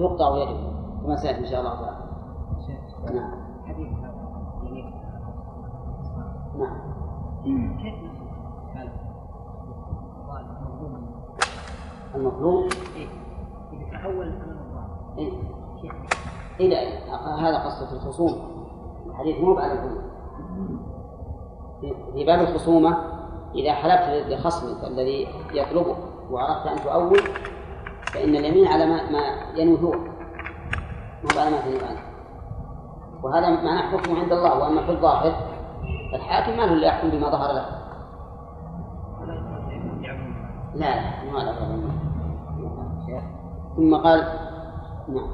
تقطع يده كما سيأتي إن شاء الله تعالى نعم نعم كيف المظلوم إيه؟ إذا تحول أمام إيه؟ كيف؟ إلى هذا قصة الخصوم الحديث مو بعد في باب الخصومة إذا حلفت لخصمك الذي يطلبك وأردت أن تؤول فإن اليمين على ما, ما ينوي هو. مو على ما تنوي أنت وهذا معنى حكمه عند الله وأما في الظاهر فالحاكم ما له إلا يحكم بما ظهر له. لا لا ما له. ثم قال نعم.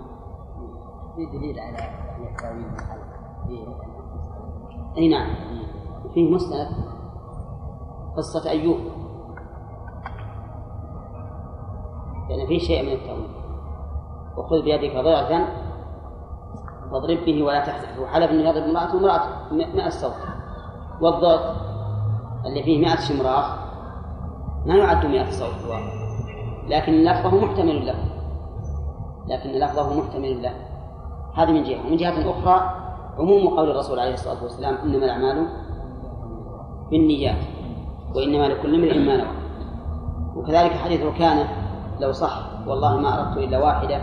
في دليل على التاويل أي نعم. فيه مستند قصة أيوب. لأن فيه شيء من التأويل. وخذ بيدك ضغطا فاضرب به ولا تحزن. وحلف أنه يضرب امرأته امرأته مئة صوت. والضغط اللي فيه مئة شمراخ ما يعد مئة صوت لكن لفظه محتمل له. لكن لفظه محتمل له. هذه من جهة. ومن جهة أخرى عموم قول الرسول عليه الصلاة والسلام إنما الأعمال بالنيات وإنما لكل امرئ ما نوى. وكذلك حديث ركانة لو صح والله ما أردت إلا واحدة.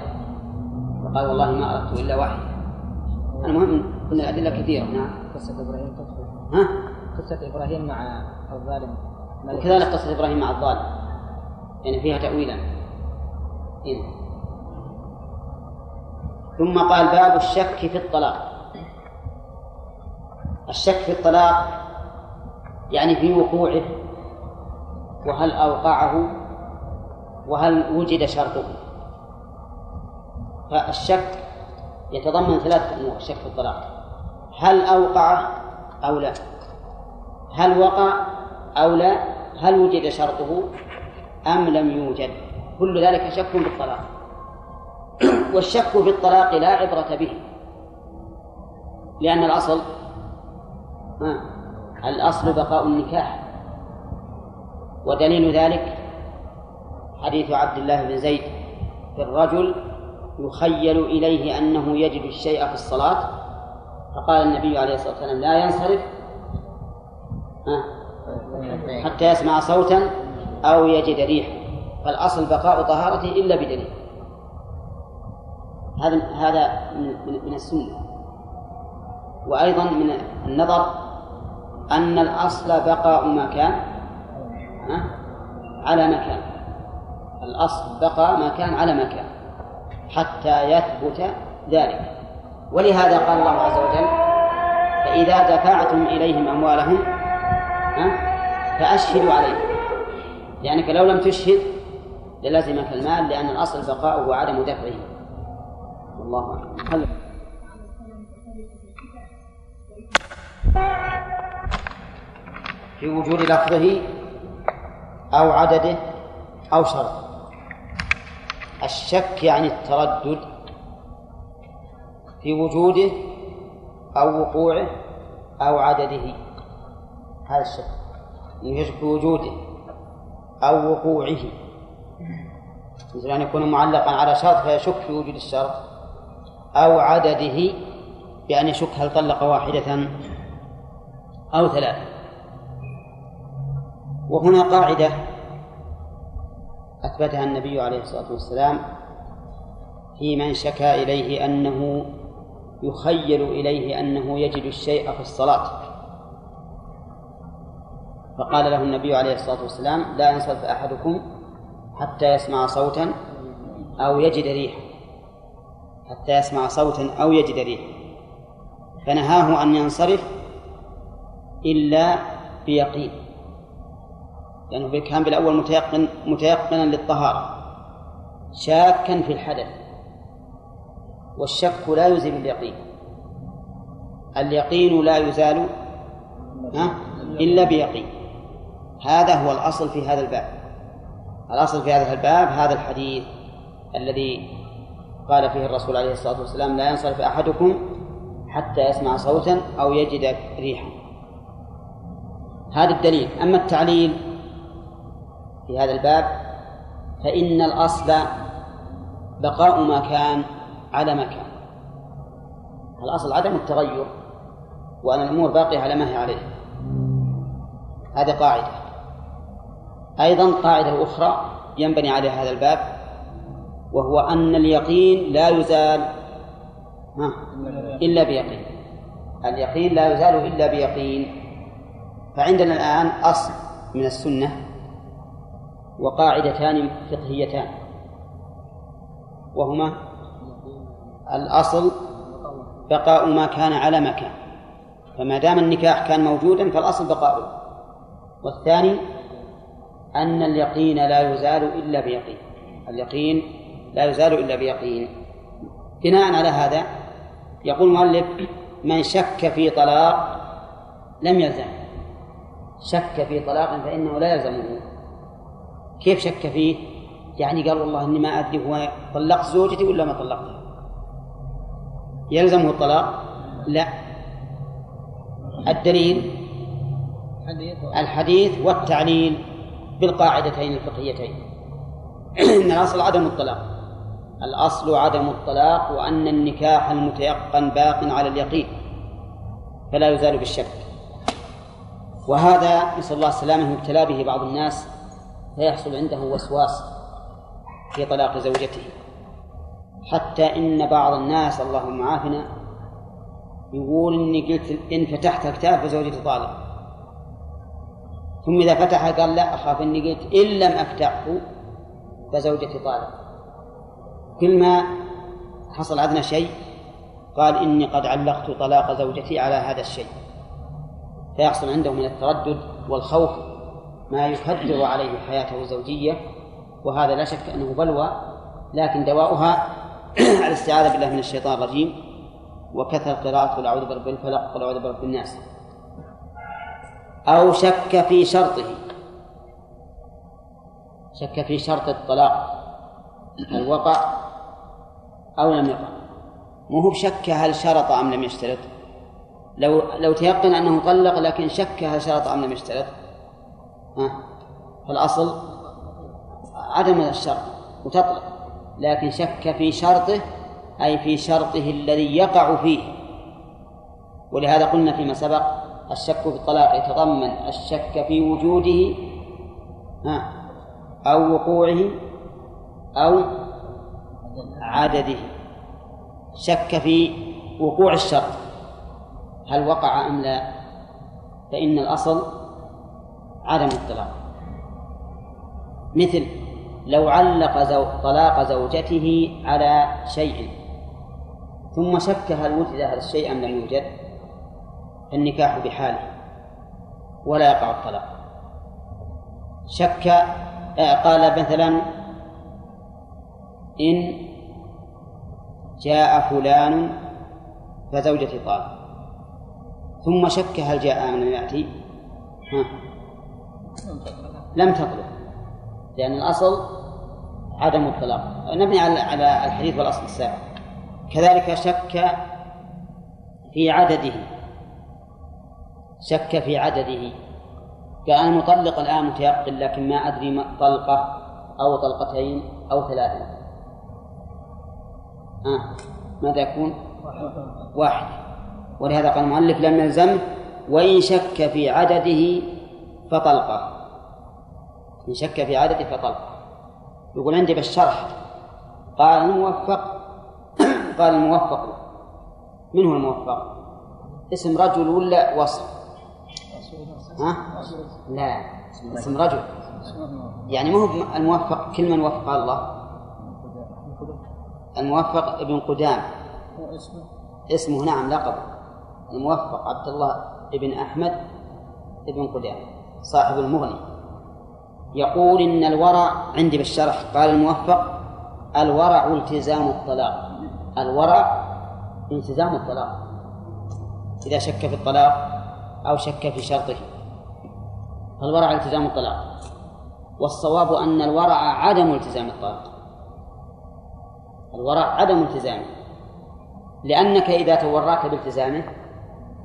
وقال والله ما أردت إلا واحدة. المهم كل الأدلة كثيرة. نعم. قصة إبراهيم تدخل. ها؟ قصة إبراهيم مع الظالم. وكذلك قصة إبراهيم مع الظالم. يعني فيها تأويلا. إيه. ثم قال باب الشك في الطلاق. الشك في الطلاق يعني في وقوعه. وهل أوقعه؟ وهل وجد شرطه؟ فالشك يتضمن ثلاثة أمور الشك في الطلاق. هل أوقعه أو لا؟ هل وقع أو لا؟ هل وجد شرطه أم لم يوجد؟ كل ذلك شك بالطلاق والشك في الطلاق لا عبرة به. لأن الأصل الأصل بقاء النكاح. ودليل ذلك حديث عبد الله بن زيد في الرجل يخيل إليه أنه يجد الشيء في الصلاة فقال النبي عليه الصلاة والسلام لا ينصرف حتى يسمع صوتا أو يجد ريحا فالأصل بقاء طهارته إلا بدليل. هذا هذا من, من السنة. وأيضا من النظر أن الأصل بقاء ما كان على مكان. الأصل بقاء ما كان على مكان حتى يثبت ذلك. ولهذا قال الله عز وجل فإذا دفعتم إليهم أموالهم فأشهدوا عليهم. لأنك لو لم تشهد للزمك المال لأن الأصل بقاؤه وعدم دفعه. والله أعلم. في وجود لفظه أو عدده أو شرط الشك يعني التردد في وجوده أو وقوعه أو عدده. هذا الشك. يشك في وجوده أو وقوعه. مثل أن يكون معلقا على شرط فيشك في وجود الشرط أو عدده بأن يشك هل طلق واحدة أو ثلاثة. وهنا قاعدة أثبتها النبي عليه الصلاة والسلام في من شكا إليه أنه يخيل إليه أنه يجد الشيء في الصلاة. فقال له النبي عليه الصلاة والسلام لا ينصرف أحدكم حتى يسمع صوتا أو يجد ريحا. حتى يسمع صوتا أو يجد ريحا. فنهاه أن ينصرف إلا بيقين. لأنه كان بالأول متيقن متيقنا للطهارة. شاكا في الحدث. والشك لا يزيل اليقين. اليقين لا يزال إلا بيقين. هذا هو الأصل في هذا الباب. الأصل في هذا الباب هذا الحديث الذي قال فيه الرسول عليه الصلاة والسلام لا ينصرف أحدكم حتى يسمع صوتا أو يجد ريحا. هذا الدليل. أما التعليل في هذا الباب فإن الأصل بقاء ما كان على ما كان الأصل عدم التغير وأن الأمور باقية على ما هي عليه. هذه قاعدة. أيضا قاعدة أخرى ينبني عليها هذا الباب وهو أن اليقين لا يزال إلا بيقين. اليقين لا يزال إلا بيقين. فعندنا الآن أصل من السنة وقاعدتان فقهيتان. وهما الأصل بقاء ما كان على ما كان. فما دام النكاح كان موجودا فالأصل بقاؤه. والثاني أن اليقين لا يزال إلا بيقين. اليقين لا يزال إلا بيقين. بناء على هذا يقول المؤلف من شك في طلاق لم يلزم شك في طلاق فإنه لا يلزمه. كيف شك فيه؟ يعني قال والله إني ما أدري هو طلقت زوجتي ولا ما طلقتها يلزمه الطلاق؟ لا. الدليل؟ الحديث. والتعليل بالقاعدتين الفقهيتين. إن الأصل عدم الطلاق. الأصل عدم الطلاق وأن النكاح المتيقن باق على اليقين. فلا يزال بالشك. وهذا نسأل الله السلامة يبتلى به بعض الناس فيحصل عنده وسواس في طلاق زوجته. حتى إن بعض الناس اللهم عافنا يقول إني قلت إن فتحت الكتاب فزوجتي طالق. ثم إذا فتحها قال لا أخاف إني قلت إن لم أفتحه فزوجتي طالق. كل ما حصل عندنا شيء قال إني قد علقت طلاق زوجتي على هذا الشيء. فيحصل عنده من التردد والخوف ما يكدر عليه حياته الزوجية وهذا لا شك أنه بلوى لكن دواؤها الاستعاذة بالله من الشيطان الرجيم وكثر قراءة قل أعوذ برب الفلق قل أعوذ برب الناس أو شك في شرطه. شك في شرط الطلاق. هل وقع؟ أو لم يقع. مو هو بشك هل شرط أم لم يشترط. لو لو تيقن أنه طلق لكن شك هل شرط أم لم يشترط. فالأصل عدم الشرط وتطلق لكن شك في شرطه أي في شرطه الذي يقع فيه. ولهذا قلنا فيما سبق الشك في الطلاق يتضمن الشك في وجوده أو وقوعه أو عدده. شك في وقوع الشرط هل وقع أم لا؟ فإن الأصل عدم الطلاق. مثل لو علق زو... طلاق زوجته على شيء ثم شك هل وجد هذا الشيء أم لم يوجد فالنكاح بحاله ولا يقع الطلاق. شك آه، قال مثلا إن جاء فلان فزوجتي طالق ثم شك هل جاء لم يأتي؟ ها. لم تطلق لأن الأصل عدم الطلاق. نبني على على الحديث والأصل السابق. كذلك شك في عدده. شك في عدده. قال أنا مطلق الآن متيقن لكن ما أدري طلقة أو طلقتين أو ثلاثة. آه. ماذا يكون؟ واحد. ولهذا قال المؤلف لم يلزمه وإن شك في عدده فطلقة. إن شك في عدده فطلقة. يقول عندي بالشرح. قال الموفق قال الموفق. من هو الموفق؟ اسم رجل ولا وصف؟ ها؟ لا اسم رجل. يعني ما هو الموفق كل من وفق الله. الموفق ابن قدام. اسمه نعم لقب. الموفق عبد الله ابن أحمد ابن قدام. صاحب المغني. يقول إن الورع عندي بالشرح قال الموفق الورع التزام الطلاق. الورع التزام الطلاق. إذا شك في الطلاق أو شك في شرطه فالورع التزام الطلاق. والصواب أن الورع عدم التزام الطلاق. الورع عدم التزامه لأنك إذا تورعت بالتزامه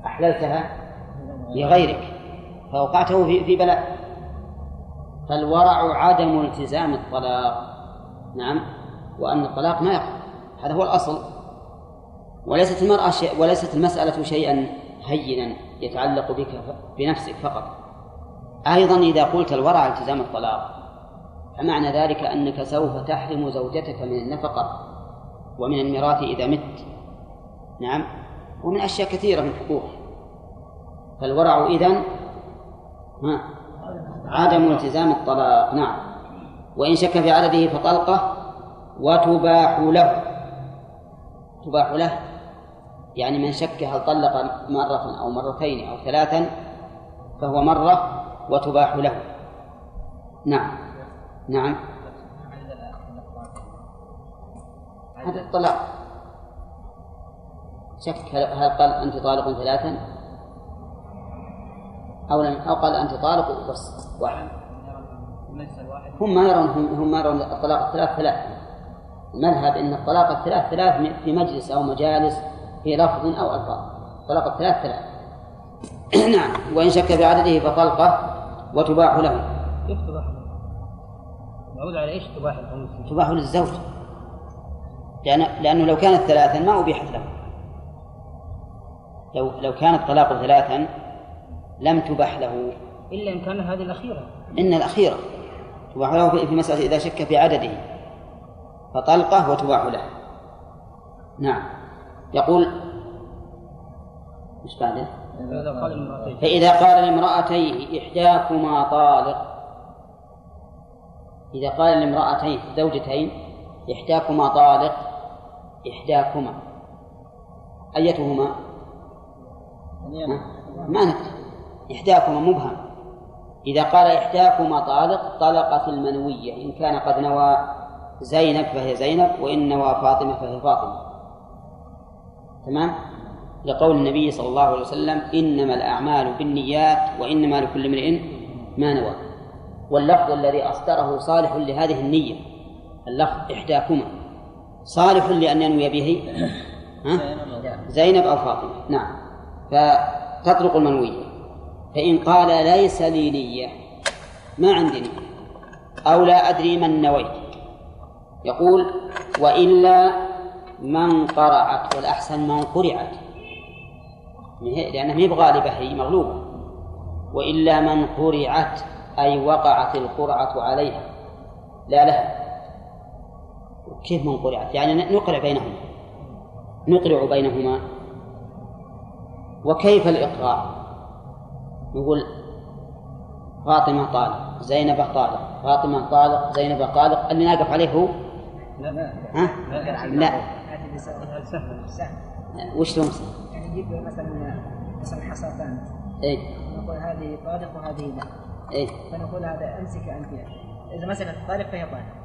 أحللتها لغيرك. فأوقعته في في بلاء. فالورع عدم التزام الطلاق. نعم. وأن الطلاق ما يقع. هذا هو الأصل. وليست المرأة شيء وليست المسألة شيئا هينا يتعلق بك بنفسك فقط. أيضا إذا قلت الورع التزام الطلاق فمعنى ذلك أنك سوف تحرم زوجتك من النفقة ومن الميراث إذا مت. نعم. ومن أشياء كثيرة من حقوقه فالورع إذن ها. عدم التزام الطلاق. نعم. وإن شك في عدده فطلقة وتباح له. تباح له. يعني من شك هل طلق مرة أو مرتين أو ثلاثا فهو مرة وتباح له. نعم. نعم. هذا الطلاق. شك هل قال أنت طالق ثلاثا؟ أو لم أو قال أنت طالق بس واحد. هم ما يرون هم ما يرون الطلاق الثلاث ثلاث. المذهب أن الطلاق الثلاث ثلاث في مجلس أو مجالس في لفظ أو ألفاظ. طلاق الثلاث ثلاث. نعم. وإن شك في عدده فطلقة وتباح له. كيف تباح له؟ على إيش تباح له؟ تباح للزوج. لأن لأنه لو كانت ثلاثا ما أبيحت له. لو لو كان الطلاق ثلاثا لم تبح له. إلا إن كان هذه الأخيرة. إن الأخيرة. تباح له في مسألة إذا شك في عدده. فطلقة وتباح له. نعم. يقول مش بعده فاذا قال المرأتين. فإذا قال لامرأتيه إحداكما طالق. إذا قال لامرأتين زوجتين إحداكما طالق إحداكما. أيتهما؟ ما ندري. إحداكما مبهم. إذا قال إحداكما طالق طلقت المنوية إن كان قد نوى زينب فهي زينب وإن نوى فاطمة فهي فاطمة. تمام؟ لقول النبي صلى الله عليه وسلم إنما الأعمال بالنيات وإنما لكل امرئ ما نوى. واللفظ الذي أصدره صالح لهذه النية اللفظ إحداكما. صالح لأن ينوي به ها؟ زينب أو فاطمة. نعم. فتطلق المنوية. فإن قال ليس لي نية ما عندي نية. أو لا أدري من نويت. يقول وإلا من قرعت والأحسن من قرعت لأنها ما بغالبة هي مغلوبة وإلا من قرعت أي وقعت القرعة عليها. لا لها كيف من قرعت يعني نقرع بينهما. نقرع بينهما. وكيف الإقراع نقول فاطمة طالق زينب طالق. فاطمة طالق زينب طالق. اللي نقف عليه هو؟ لا لا ها؟ لا. سهل وش لهم يعني نجيب مثلا مثلا حصاتان اي نقول هذه طالق وهذه لا. اي فنقول هذا أمسك أنت. إذا مسكت الطالق فهي طالق.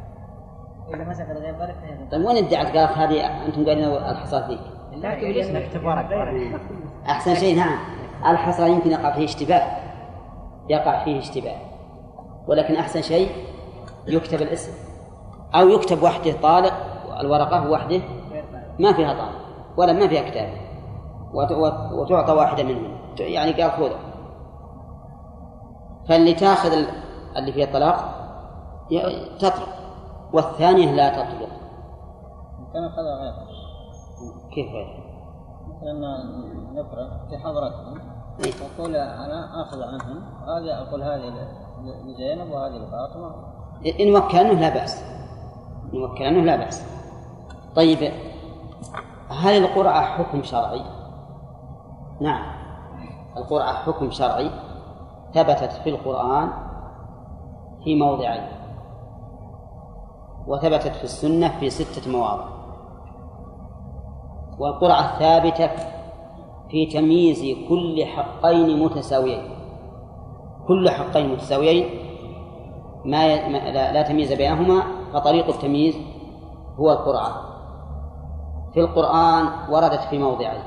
واذا مسكت غير طالق فهي غير طيب وين ادعت قالت هذه أنتم الحصاد ذيك لا تقول اسمك أحسن شيء نعم. الحصى يمكن يقع فيه اشتباه. يقع فيه اشتباه. ولكن أحسن شيء يكتب الاسم. أو يكتب وحده طالق الورقة وحده ما فيها طالق ولا ما فيها كتاب. وت- وت- وتعطى واحدة منهم يعني قال خذها فاللي تاخذ ال- اللي فيها الطلاق تطلق. والثانية لا تطلق. كان هذا غير. كيف؟ غير؟ مثلا نقرأ في حضرتهم إيه. أقول أنا آخذ عنهم. هذه أقول هذه لزينب وهذه لفاطمة. إن وكلنه لا بأس. إن وكلنه لا بأس. طيب هل القرعة حكم شرعي؟ نعم. القرعة حكم شرعي. ثبتت في القرآن في موضعين. وثبتت في السنة في ستة مواضع. والقرعة ثابتة في تمييز كل حقين متساويين. كل حقين متساويين ما, ي... ما لا... لا تمييز بينهما فطريق التمييز هو القرآن. في القرآن وردت في موضعين.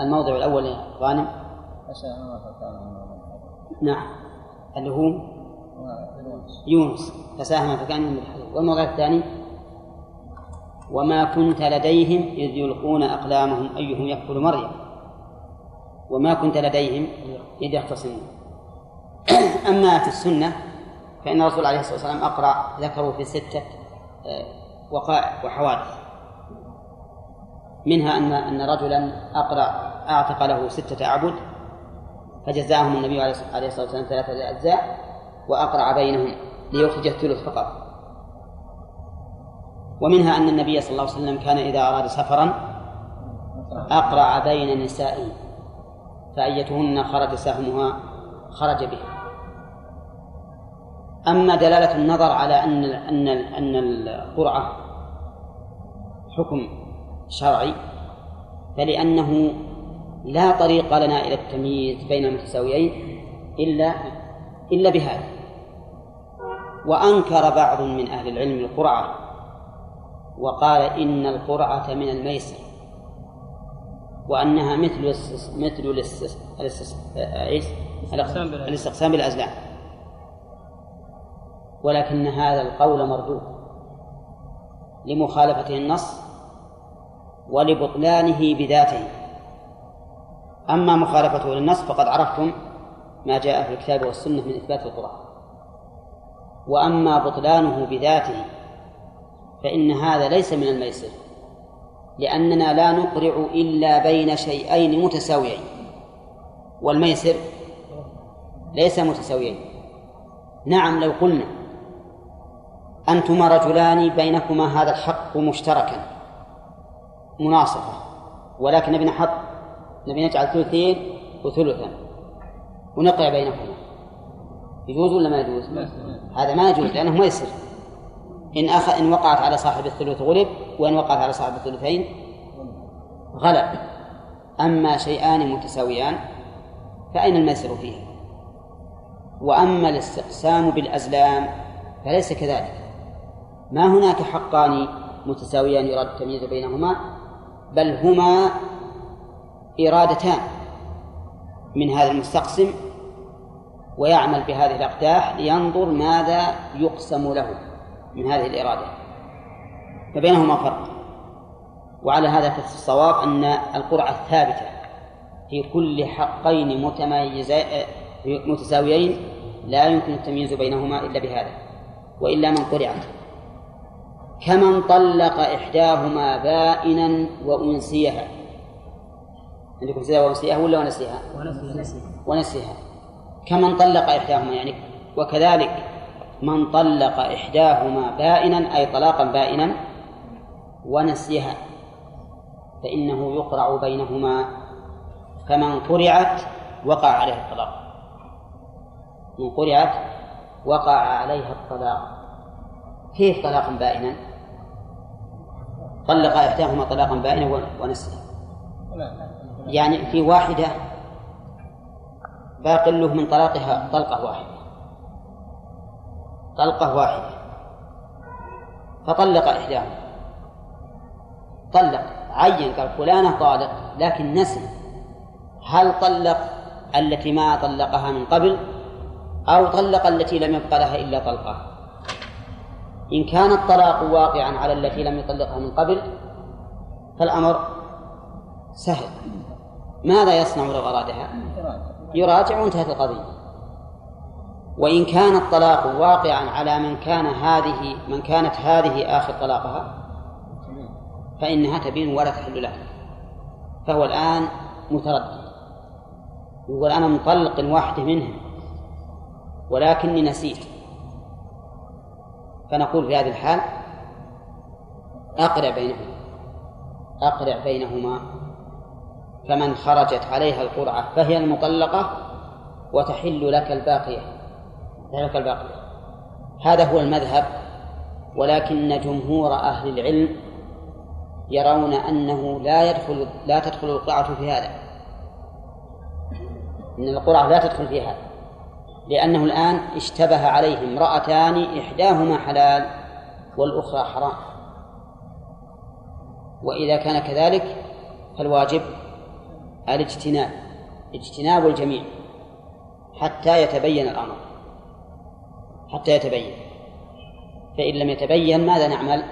الموضع الأول غانم. نعم. اللي هو يونس. فساهم فكان من الحديث والموضع الثاني؟ وما كنت لديهم إذ يلقون أقلامهم أيهم يكفل مريم. وما كنت لديهم إذ يختصمون. أما في السنة فإن الرسول عليه الصلاة والسلام أقرأ ذكروا في ستة آه، وقائع وحوادث. منها أن أن رجلا أقرأ أعتق له ستة أعبد فجزاهم النبي عليه الصلاة والسلام ثلاثة أجزاء وأقرع بينهم ليخرج الثلث فقط. ومنها أن النبي صلى الله عليه وسلم كان إذا أراد سفرا أقرع بين نسائه فأيتهن خرج سهمها خرج به أما دلالة النظر على أن أن أن القرعة حكم شرعي فلأنه لا طريق لنا إلى التمييز بين المتساويين إلا إلا بهذا. وأنكر بعض من أهل العلم القرعة وقال إن القرعة من الميسر وأنها مثل مثل الاستقسام بالأزلام. ولكن هذا القول مردود لمخالفته النص ولبطلانه بذاته. أما مخالفته للنص فقد عرفتم ما جاء في الكتاب والسنة من إثبات القرآن وأما بطلانه بذاته فإن هذا ليس من الميسر لأننا لا نقرع إلا بين شيئين متساويين. والميسر ليس متساويين. نعم لو قلنا أنتما رجلان بينكما هذا الحق مشتركا مناصفة ولكن نبي نحط نبي نجعل ثلثين وثلثا ونقع بينهما يجوز ولا ما يجوز؟ هذا ما يجوز لأنه ميسر. إن أخ إن وقعت على صاحب الثلث غلب وإن وقعت على صاحب الثلثين غلب. أما شيئان متساويان فأين الميسر فيه؟ وأما الاستقسام بالأزلام فليس كذلك. ما هناك حقان متساويان يراد التمييز بينهما بل هما إرادتان من هذا المستقسم ويعمل بهذه الأقداح لينظر ماذا يقسم له. من هذه الإرادة. فبينهما فرق. وعلى هذا فالصواب أن القرعة الثابتة في كل حقين متساويين لا يمكن التمييز بينهما إلا بهذا وإلا من قرعت كمن طلق إحداهما بائنا وأنسيها. عندكم سيها وأنسيها ولا ونسيها؟ ونسيها. كمن طلق إحداهما يعني وكذلك من طلق إحداهما بائنا أي طلاقا بائنا ونسيها فإنه يقرع بينهما. فمن قرعت وقع عليه الطلاق. من قرعت وقع عليها الطلاق. كيف طلاقا بائنا؟ طلق إحداهما طلاقا بائنا ونسيها. يعني في واحدة باق له من طلاقها طلقة واحدة. طلقة واحدة. فطلق إحداهما طلق. عين قال فلانة طالق لكن نسي هل طلق التي ما طلقها من قبل أو طلق التي لم يبق لها إلا طلقة؟ إن كان الطلاق واقعا على التي لم يطلقها من قبل فالأمر سهل. ماذا يصنع لو أرادها؟ يراجع وانتهت القضية. وإن كان الطلاق واقعا على من كان هذه من كانت هذه آخر طلاقها فإنها تبين ولا تحل له. فهو الآن متردد. يقول أنا مطلق واحدة منهم ولكني نسيت. فنقول في هذه الحال أقرع بينهما. أقرع بينهما. فمن خرجت عليها القرعة فهي المطلقة وتحل لك الباقية. لك الباقية هذا هو المذهب ولكن جمهور أهل العلم يرون أنه لا يدخل لا تدخل القرعة في هذا. أن القرعة لا تدخل في هذا لأنه الآن اشتبه عليه امرأتان إحداهما حلال والأخرى حرام. وإذا كان كذلك فالواجب الاجتناب اجتناب الجميع حتى يتبين الأمر. حتى يتبين. فإن لم يتبين ماذا نعمل؟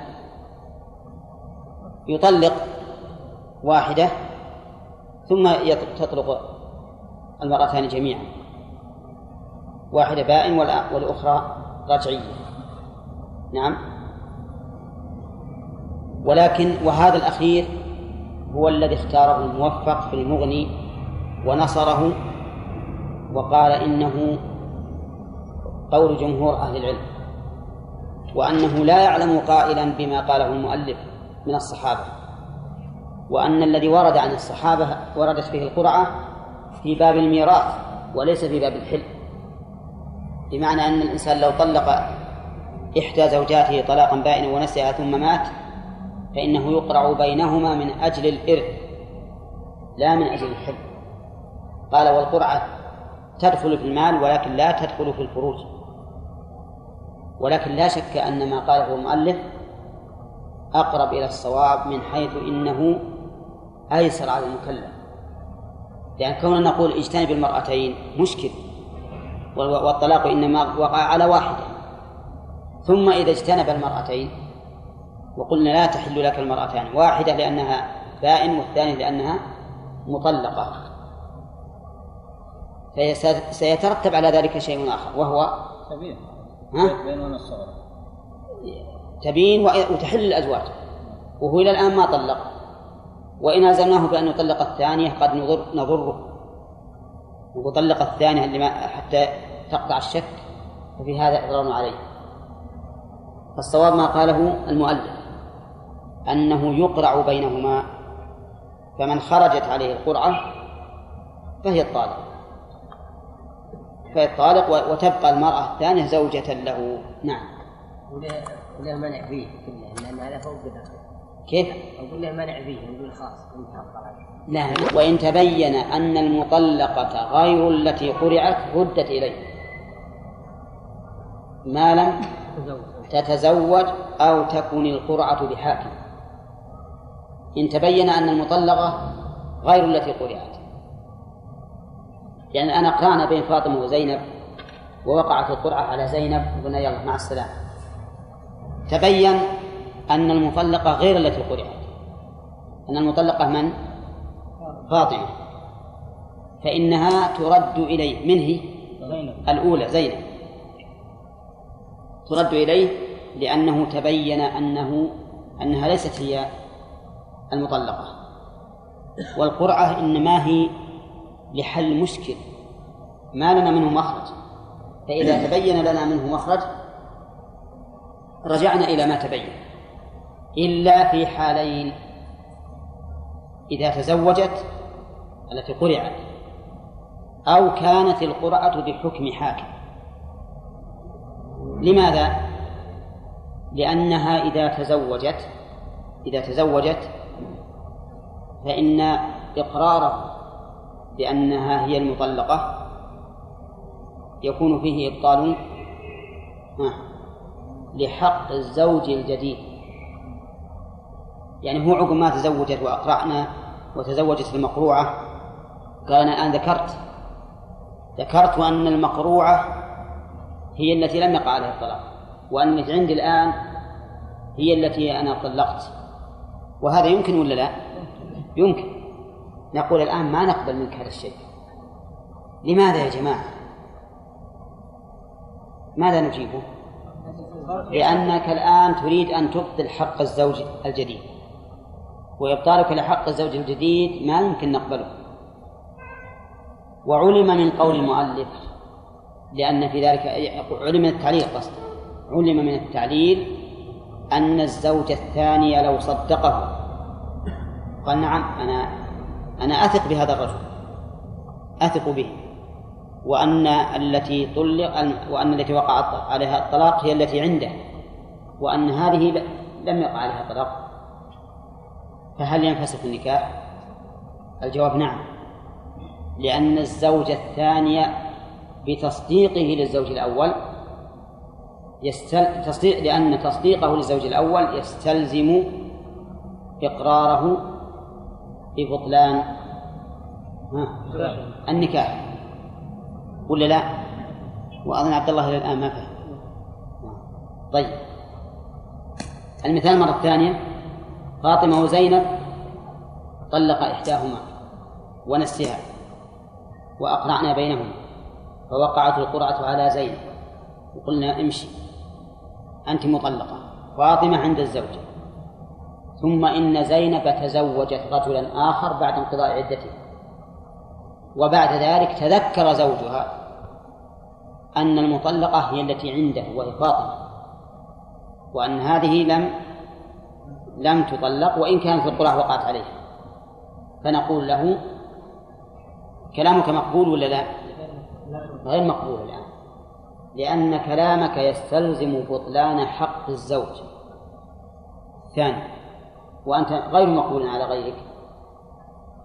يطلق واحدة ثم تطلق المرأتان جميعا. واحدة بائن والأخرى رجعية. نعم؟ ولكن وهذا الأخير هو الذي اختاره الموفق في المغني ونصره وقال إنه قول جمهور أهل العلم وأنه لا يعلم قائلا بما قاله المؤلف من الصحابة وأن الذي ورد عن الصحابة وردت فيه القرعة في باب الميراث وليس في باب الحل بمعنى أن الإنسان لو طلق إحدى زوجاته طلاقا بائنا ونسيها ثم مات فإنه يقرع بينهما من أجل الإرث لا من أجل الحل. قال والقرعة تدخل في المال ولكن لا تدخل في الفروج. ولكن لا شك أن ما قاله المؤلف أقرب إلى الصواب من حيث إنه أيسر على المكلف. لأن كوننا نقول اجتنب المرأتين مشكل والطلاق إنما وقع على واحدة. ثم إذا اجتنب المرأتين وقلنا لا تحل لك المرأتان واحدة لأنها بائن والثانية لأنها مطلقة. فسيترتب على ذلك شيء آخر وهو تبين ها؟ تبين وتحل الأزواج. وهو إلى الآن ما طلق. وإن ألزمناه بأن يطلق الثانية قد نضر نضره. وطلق الثانية اللي ما حتى تقطع الشك ففي هذا إضرار عليه. فالصواب ما قاله المؤلف أنه يقرع بينهما فمن خرجت عليه القرعة فهي الطالق فهي الطالق وتبقى المرأة الثانية زوجة له. نعم. وله منع فيه لأن هذا فوق كيف؟ أقول له منع فيه نقول الطلاق لا وإن تبين أن المطلقة غير التي قرعت ردت إليه. ما لم؟ تتزوج أو تكن القرعة بحاكم. إن تبين أن المطلقة غير التي قرعت. يعني أنا قرانا بين فاطمة وزينب ووقعت القرعة على زينب وقلنا يلا مع السلامة. تبين أن المطلقة غير التي قرعت. أن المطلقة من؟ فاطمة. فإنها ترد إليه. من هي؟ زينب. الأولى زينب. ترد إليه لأنه تبين أنه أنها ليست هي المطلقة. والقرعة إنما هي لحل مشكل. ما لنا منه مخرج. فإذا تبين لنا منه مخرج رجعنا إلى ما تبين. إلا في حالين. إذا تزوجت التي قرعت أو كانت القرعة بحكم حاكم. لماذا؟ لأنها إذا تزوجت إذا تزوجت فإن إقراره بأنها هي المطلقة. يكون فيه إبطال لحق الزوج الجديد. يعني هو عقب ما تزوجت وأقرعنا وتزوجت المقروعة. قال أنا الآن ذكرت ذكرت أن المقروعة هي التي لم يقع عليها الطلاق وأن التي عندي الآن هي التي أنا طلقت. وهذا يمكن ولا لا؟ يمكن. نقول الآن ما نقبل منك هذا الشيء. لماذا يا جماعة؟ ماذا نجيبه؟ لأنك الآن تريد أن تبطل حق الزوج الجديد. وإبطالك لحق الزوج الجديد ما يمكن نقبله. وعلم من قول المؤلف لأن في ذلك علم من التعليل قصد علم من التعليل أن الزوج الثاني لو صدقه. قال نعم أنا أنا أثق بهذا الرجل. أثق به. وأن التي طلق وأن التي وقع عليها الطلاق هي التي عنده. وأن هذه لم يقع عليها طلاق فهل ينفسخ النكاح؟ الجواب نعم. لأن الزوجة الثانية بتصديقه للزوج الأول يستل... تصديق لأن تصديقه للزوج الأول يستلزم إقراره ببطلان ها؟ النكاح. ولا لا؟ وأظن عبد الله إلى الآن ما فهم. طيب. المثال مرة ثانية. فاطمة وزينب طلق إحداهما ونسيها وأقرعنا بينهما فوقعت القرعة على زينب. وقلنا امشي. أنت مطلقة. فاطمة عند الزوجة. ثم إن زينب تزوجت رجلا آخر بعد انقضاء عدته وبعد ذلك تذكر زوجها أن المطلقة هي التي عنده وهي فاطمة وأن هذه لم لم تطلق وإن كانت القرعة وقعت عليه فنقول له كلامك مقبول ولا لا؟ غير مقبول الآن. لأن كلامك يستلزم بطلان حق الزوج. ثاني وأنت غير مقبول على غيرك.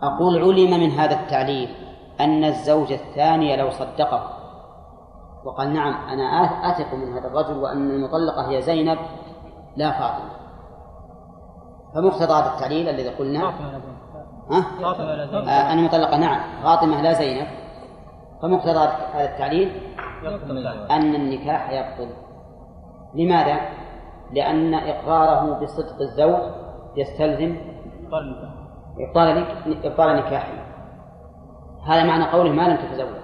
أقول علم من هذا التعليل أن الزوج الثاني لو صدقه. وقال نعم أنا أثق من هذا الرجل وأن المطلقة هي زينب لا فاطمة. فمقتضى هذا التعليل الذي قلنا ها؟ فاطمة لا زينب. آه أن المطلقة نعم فاطمة لا زينب. فمقتضى هذا التعليل أن النكاح يبطل. لماذا؟ لأن إقراره بصدق الزوج يستلزم إبطال إبطال نكاحه هذا معنى قوله ما لم تتزوج.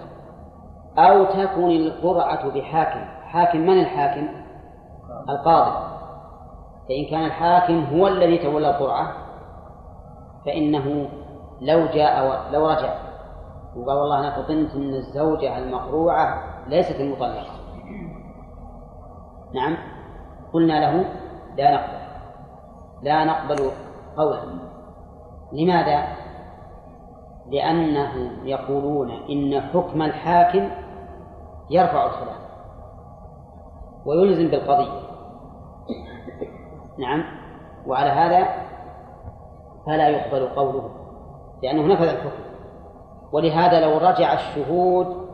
أو تكون القرعة بحاكم. حاكم من الحاكم؟ القاضي. فإن كان الحاكم هو الذي تولى القرعة فإنه لو جاء و- لو رجع. وقال والله أنا فطنت أن الزوجة المقروعة ليست المطلقة. نعم. قلنا له لا نقبل. لا نقبل قوله لماذا؟ لأنهم يقولون إن حكم الحاكم يرفع الخلاف ويلزم بالقضية. نعم. وعلى هذا فلا يقبل قوله لأنه نفذ الحكم. ولهذا لو رجع الشهود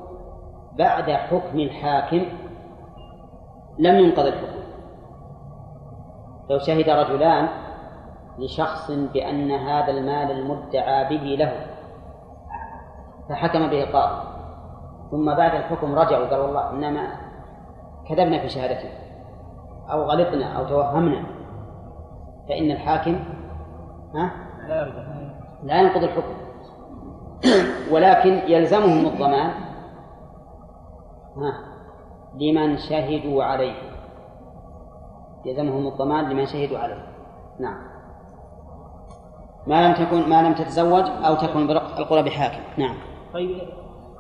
بعد حكم الحاكم لم ينقض الحكم. لو شهد رجلان لشخص بأن هذا المال المدعى به له فحكم به القاضي ثم بعد الحكم رجعوا قالوا والله إنما كذبنا في شهادتنا أو غلطنا أو توهمنا. فإن الحاكم ها؟ لا ينقض الحكم. ولكن يلزمهم الضمان ها لمن شهدوا عليه. يلزمهم الضمان لمن شهدوا عليه. نعم. ما لم تكن ما لم تتزوج أو تكن برق- القرى بحاكم. نعم. طيب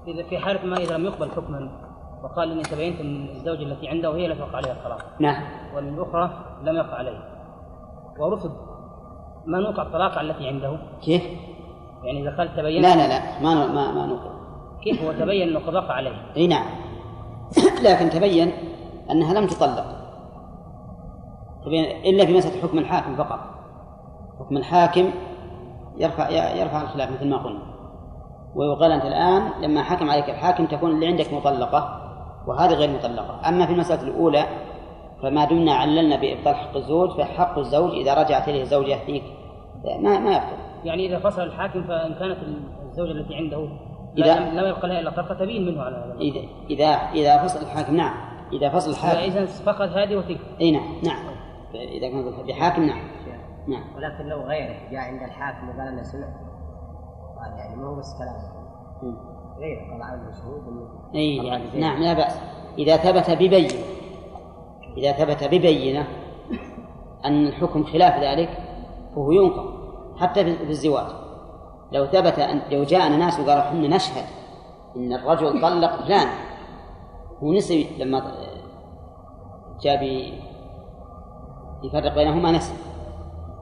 إذا في حاله ما إذا لم يقبل حكما وقال إني تبينت أن الزوجة التي عنده هي التي وقع عليها الطلاق. نعم. والأخرى لم يقع عليها ورفض ما نوقع الطلاق على التي عنده. كيف؟ يعني إذا قال تبين لا لا لا. ما ما ما نقول كيف هو تبين أنه قد وقع عليه؟ إي نعم. لكن تبين أنها لم تطلق. إلا في مسألة حكم الحاكم فقط. حكم الحاكم يرفع يرفع الخلاف مثل ما قلنا. ويقال أنت الآن لما حكم عليك الحاكم تكون اللي عندك مطلقة وهذه غير مطلقة. أما في المسألة الأولى فما دمنا عللنا بإبطال حق الزوج فحق الزوج إذا رجعت إليه زوجة فيك ما ما يبطل. يعني إذا فصل الحاكم فإن كانت الزوجة التي عنده إذا- لا لم يبقى لها إلا طلقة تبين منه على هذا. إذا إذا إذا فصل الحاكم نعم. إذا فصل الحاكم. إذا فقد هذه وتلك. إي نعم نعم. إذا كان بحاكم نعم. نعم. ولكن لو غيره جاء عند الحاكم وقال أنا سمعت. هذا يعني ما هو بس كلام. غيره طلع عنده شهود طبعاً يعني. نعم لا بأس. إذا ثبت ببينة إذا ثبت ببينة أن الحكم خلاف ذلك فهو ينقض حتى في الزواج. لو ثبت أن لو جاءنا ناس وقالوا إحنا نشهد إن الرجل طلق فلان هو نسي لما جاء يفرق بينهما نسي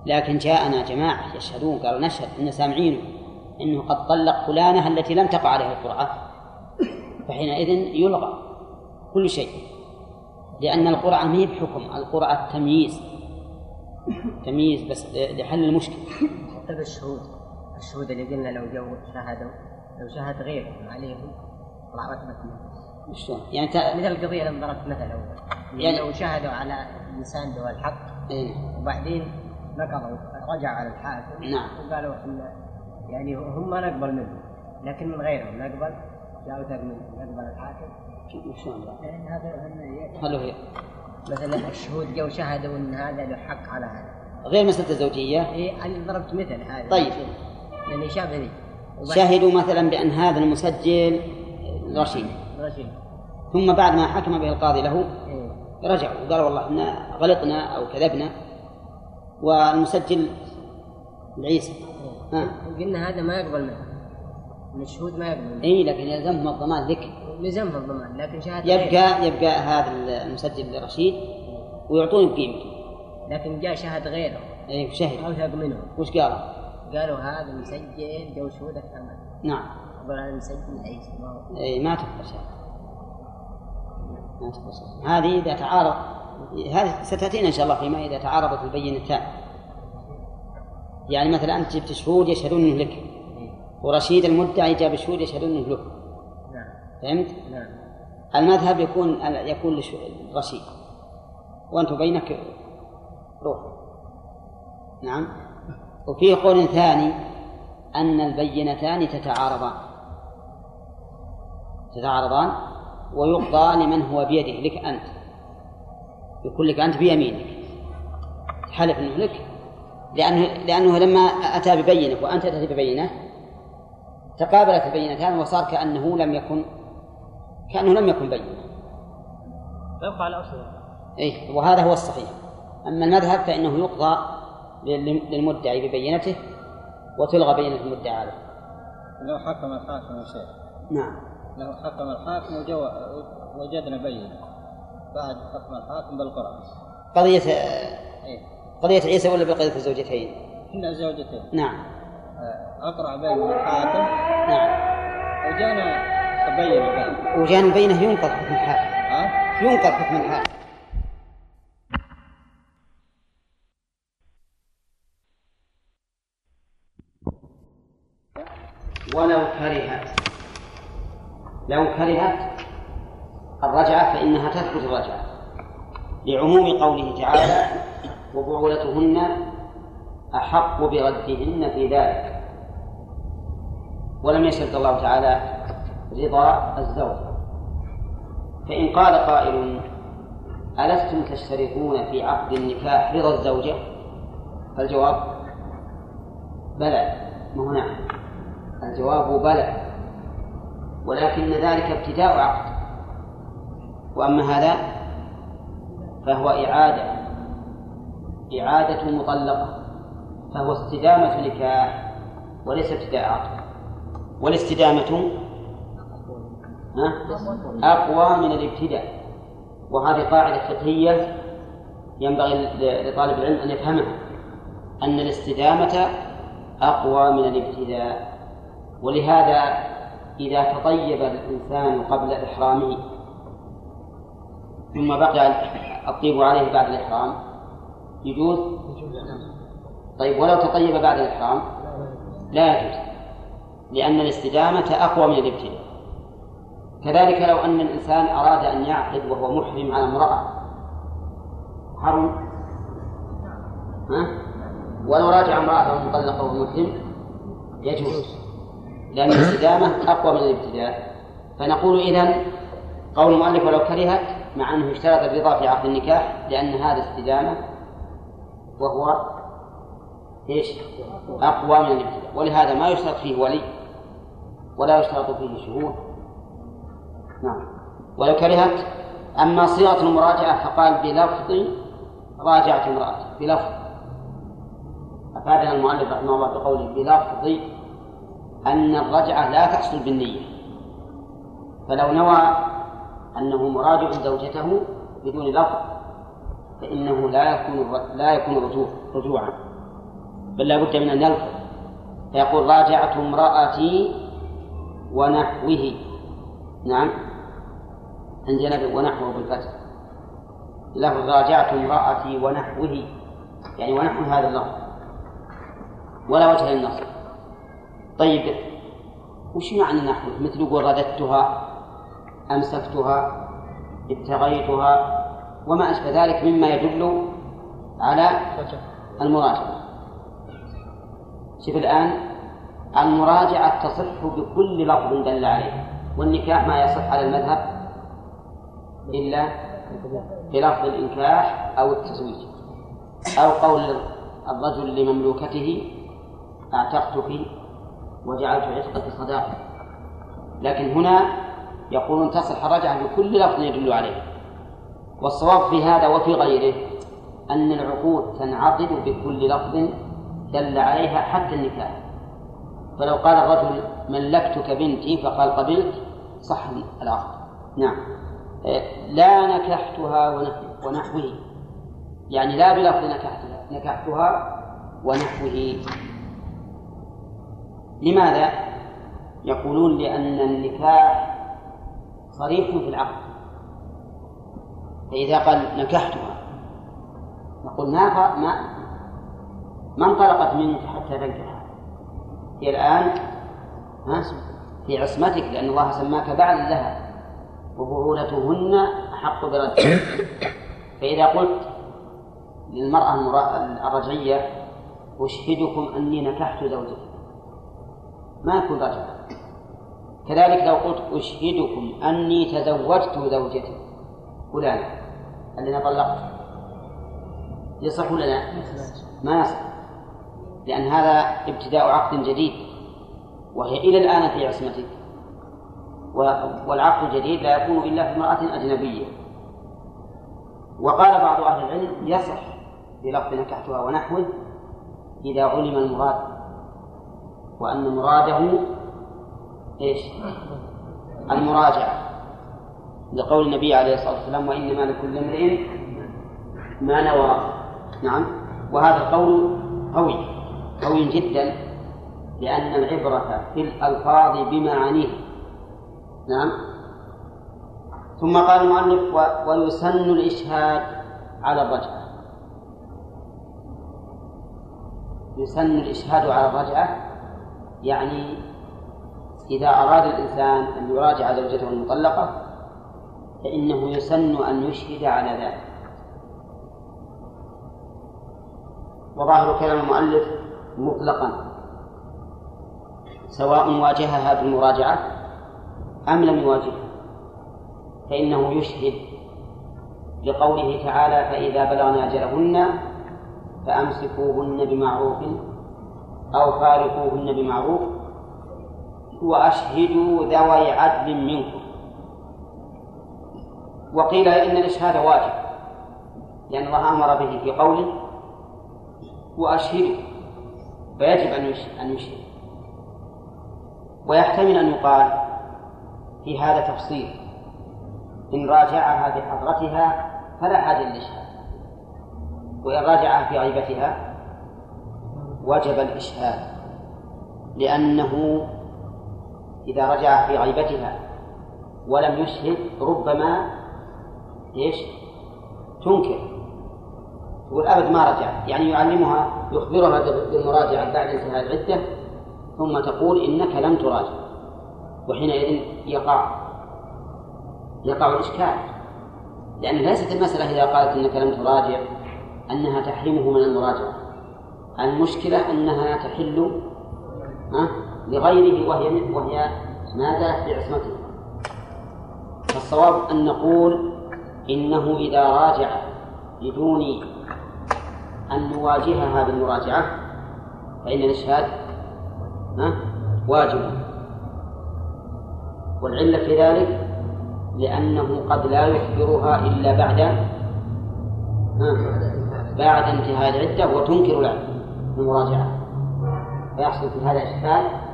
لكن جاءنا جماعة يشهدون قالوا نشهد إن سامعينه إنه قد طلق فلانة التي لم تقع عليها القرعة فحينئذ يلغى كل شيء لأن القرعة ما هي بحكم القرعة تمييز. تمييز بس لحل المشكلة. حتى بالشهود الشهود اللي قلنا لو جو شهدوا لو شهد غيرهم عليهم منه. شلون؟ يعني تا... مثل القضية اللي ضربت مثل أول يعني- يعني لو شهدوا على إنسان له الحق إيه. وبعدين نقضوا رجعوا على الحاكم نعم. وقالوا إحنا يعني هم ما نقبل منه لكن من غيرهم نقبل أوثق منه نقبل الحاكم شلون؟ يعني هذا خلوه هي. مثلا الشهود جو شهدوا إن هذا له حق على هذا غير مسألة الزوجية إيه أنا ضربت مثل هذا طيب. ذي وبعد- شهدوا مثلا بأن هذا المسجل رشيد ثم بعد ما حكم به القاضي له إيه. رجعوا وقالوا والله إحنا غلطنا أو كذبنا والمسجل العيسى ها. قلنا هذا ما يقبل منه. المشهود ما يقبل منه. اي لكن يلزمهم الضمان لك لزمه الضمان لكن شهادة يبقى يبقى هذا المسجل رشيد ويعطوني بقيمته. لكن جاء شهد غيره. اي شهد. أوثق منه. وش قالوا؟ قالوا هذا مسجل جو شهوده كمان نعم. مسجل عيسى ما هو اي ما تقبل شهادة ما تقبل شهادة هذه إذا تعارض هذه ستأتينا إن شاء الله فيما إذا تعارضت البينتان يعني مثلا أنت جبت شهود يشهدون أنه لك. ورشيد المدعي جاب شهود يشهدون أنه له نعم. فهمت؟ نعم. المذهب يكون يكون للرشيد وأنت بينك روح. نعم. وفي قول ثاني أن البينتان تتعارضان. تتعارضان ويقضى لمن هو بيده لك أنت. يقول لك أنت بيمينك. تحلف أنه لك. لأنه لأنه لما أتى ببينة وأنت تأتي ببينة تقابلت البينتان وصار كأنه لم يكن كأنه لم يكن بينة فيبقى على أصله. إيه وهذا هو الصحيح. أما المذهب فإنه يقضى لل- للمدعي ببينته وتلغى بينة المدعي عليه. لو حكم الحاكم يا شيخ. نعم. لو حكم الحاكم وجو... وجدنا بينة. بعد حكم الحاكم بالقرآن. قضية إيه. قضية عيسى ولا بقضية الزوجتين؟ كنا زوجتين. نعم. آه، أقرع بين الحاكم. نعم. وجانا بينة بعد وجان البينة ينقض حكم الحاكم. ها؟ ينقض حكم الحاكم. ولو كرهت. لو كرهت الرجعة فإنها تثبت الرجعة لعموم قوله تعالى وبعولتهن أحق بردهن في ذلك. ولم يشرط الله تعالى رضا الزوج. فإن قال قائل ألستم تشترطون في عقد النكاح رضا الزوجة فالجواب بلى. ما هو نعم. الجواب بلى. ولكن ذلك ابتداء عقد. وأما هذا فهو إعادة إعادة مطلقة فهو استدامة نكاح وليس ابتداء عقد. والاستدامة؟ أقوى من الابتداء. وهذه قاعدة فقهية ينبغي لطالب العلم أن يفهمها أن الاستدامة أقوى من الابتداء. ولهذا إذا تطيب الإنسان قبل إحرامه ثم بقي الطيب عليه بعد الإحرام يجوز؟ طيب ولو تطيب بعد الإحرام؟ لا يجوز لأن الاستدامة أقوى من الإبتداء. كذلك لو أن الإنسان أراد أن يعقد وهو محرم على امرأة. حرم؟ ها؟ ولو راجع امرأة مطلقة وهو محرم يجوز. لأن الاستدامة أقوى من الابتداء فنقول إذن قول المؤلف ولو كرهت مع أنه اشترط الرضا في عقد النكاح لأن هذا استدامة وهو إيش؟ أقوى من الابتداء ولهذا ما يشترط فيه ولي ولا يشترط فيه شهود. نعم. ولو كرهت أما صيغة المراجعة فقال بلفظ راجعت امرأتي بلفظ. أفادنا المؤلف رحمه الله بقوله بلفظ أن الرجعة لا تحصل بالنية. فلو نوى أنه مراجع زوجته بدون لفظ فإنه لا يكون لا يكون رجوع رجوعا. بل لا بد من أن يلفظ. فيقول راجعت امرأتي ونحوه. نعم. عن ونحوه بالفتح. لفظ راجعت امرأتي ونحوه يعني ونحو هذا اللفظ. ولا وجه للنص. طيب وش معنى نحو مثل يقول رددتها أمسكتها ابتغيتها وما أشبه ذلك مما يدل على المراجعة. شوف الآن المراجعة تصح بكل لفظ دل عليه والنكاح ما يصح على المذهب إلا بلفظ الإنكاح أو التزويج أو قول الرجل لمملوكته أعتقتك وجعلت عتقك صداقة. لكن هنا يقولون تصح الرجعة بكل لفظ يدل عليه. والصواب في هذا وفي غيره أن العقود تنعقد بكل لفظ دل عليها حتى النكاح. فلو قال الرجل ملكتك بنتي فقال قبلت صح العقد. نعم. لا نكحتها ونحوه. يعني لا بلفظ نكحتها نكحتها ونحوه. لماذا؟ يقولون لأن النكاح صريح في العقد فإذا قال نكحتها نقول ما ما ما انطلقت منك حتى تنكح؟ هي الآن في عصمتك لأن الله سماك بعد لها وبعولتهن أحق برد فإذا قلت للمرأة الرجعية أشهدكم أني نكحت زوجتي ما يكون رجعة كذلك لو قلت أشهدكم أني تزوجت زوجتي. فلانة الذي طلقت. يصح ولا لا؟ ما يصح. لأن هذا ابتداء عقد جديد. وهي إلى الآن في عصمتك والعقد الجديد لا يكون إلا في امرأة أجنبية. وقال بعض أهل العلم يصح بلفظ نكحتها ونحوه إذا علم المراد وأن مراده إيش؟ المراجعة. لقول النبي عليه الصلاة والسلام وإنما لكل امرئ ما نوى. نعم. وهذا القول قوي قوي جدا لأن العبرة في الألفاظ بمعانيها نعم. ثم قال المؤلف ويسن الإشهاد على الرجعة. يسن الإشهاد على الرجعة. يعني إذا أراد الإنسان أن يراجع زوجته المطلقة فإنه يسن أن يشهد على ذلك. وظاهر كلام المؤلف مطلقا سواء واجهها بالمراجعة أم لم يواجهها فإنه يشهد لقوله تعالى فإذا بلغن أجلهن فأمسكوهن بمعروف أو فارقوهن بمعروف وأشهدوا ذوي عدل منكم. وقيل إن الإشهاد واجب لأن الله أمر به في قوله وأشهدوا. فيجب أن أن يشهد. ويحتمل أن يقال في هذا تفصيل إن راجعها بحضرتها فلا حاجة للإشهاد وإن راجعها في غيبتها وجب الإشهاد لأنه إذا رجع في غيبتها ولم يشهد ربما إيش؟ تنكر. تقول أبد ما رجع يعني يعلمها يخبرها بالمراجعة بعد انتهاء العدة ثم تقول إنك لم تراجع وحينئذ يقع يقع الإشكال. لأن ليست المسألة إذا قالت إنك لم تراجع أنها تحرمه من المراجعة. المشكلة أنها تحل لغيره وهي وهي ما زالت بعصمته فالصواب أن نقول إنه إذا راجع بدون أن نواجهها بالمراجعة فإن الإشهاد واجب. والعلة في ذلك لأنه قد لا يخبرها إلا بعد بعد انتهاء العدة وتنكر المراجعة فيحصل في هذا إشكال.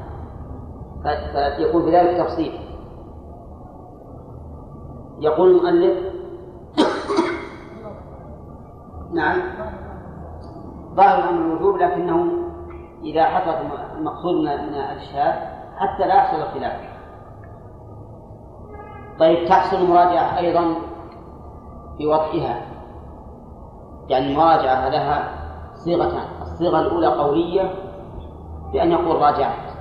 فيكون في ذلك تفصيل. يقول المؤلف نعم. ظاهر الأمر الوجوب لكنه إذا حصل المقصود من الإشهاد حتى لا يحصل الخلاف. طيب تحصل المراجعة أيضا في وضعها يعني المراجعة لها صيغتان. الصيغة الأولى قولية بأن يقول راجعت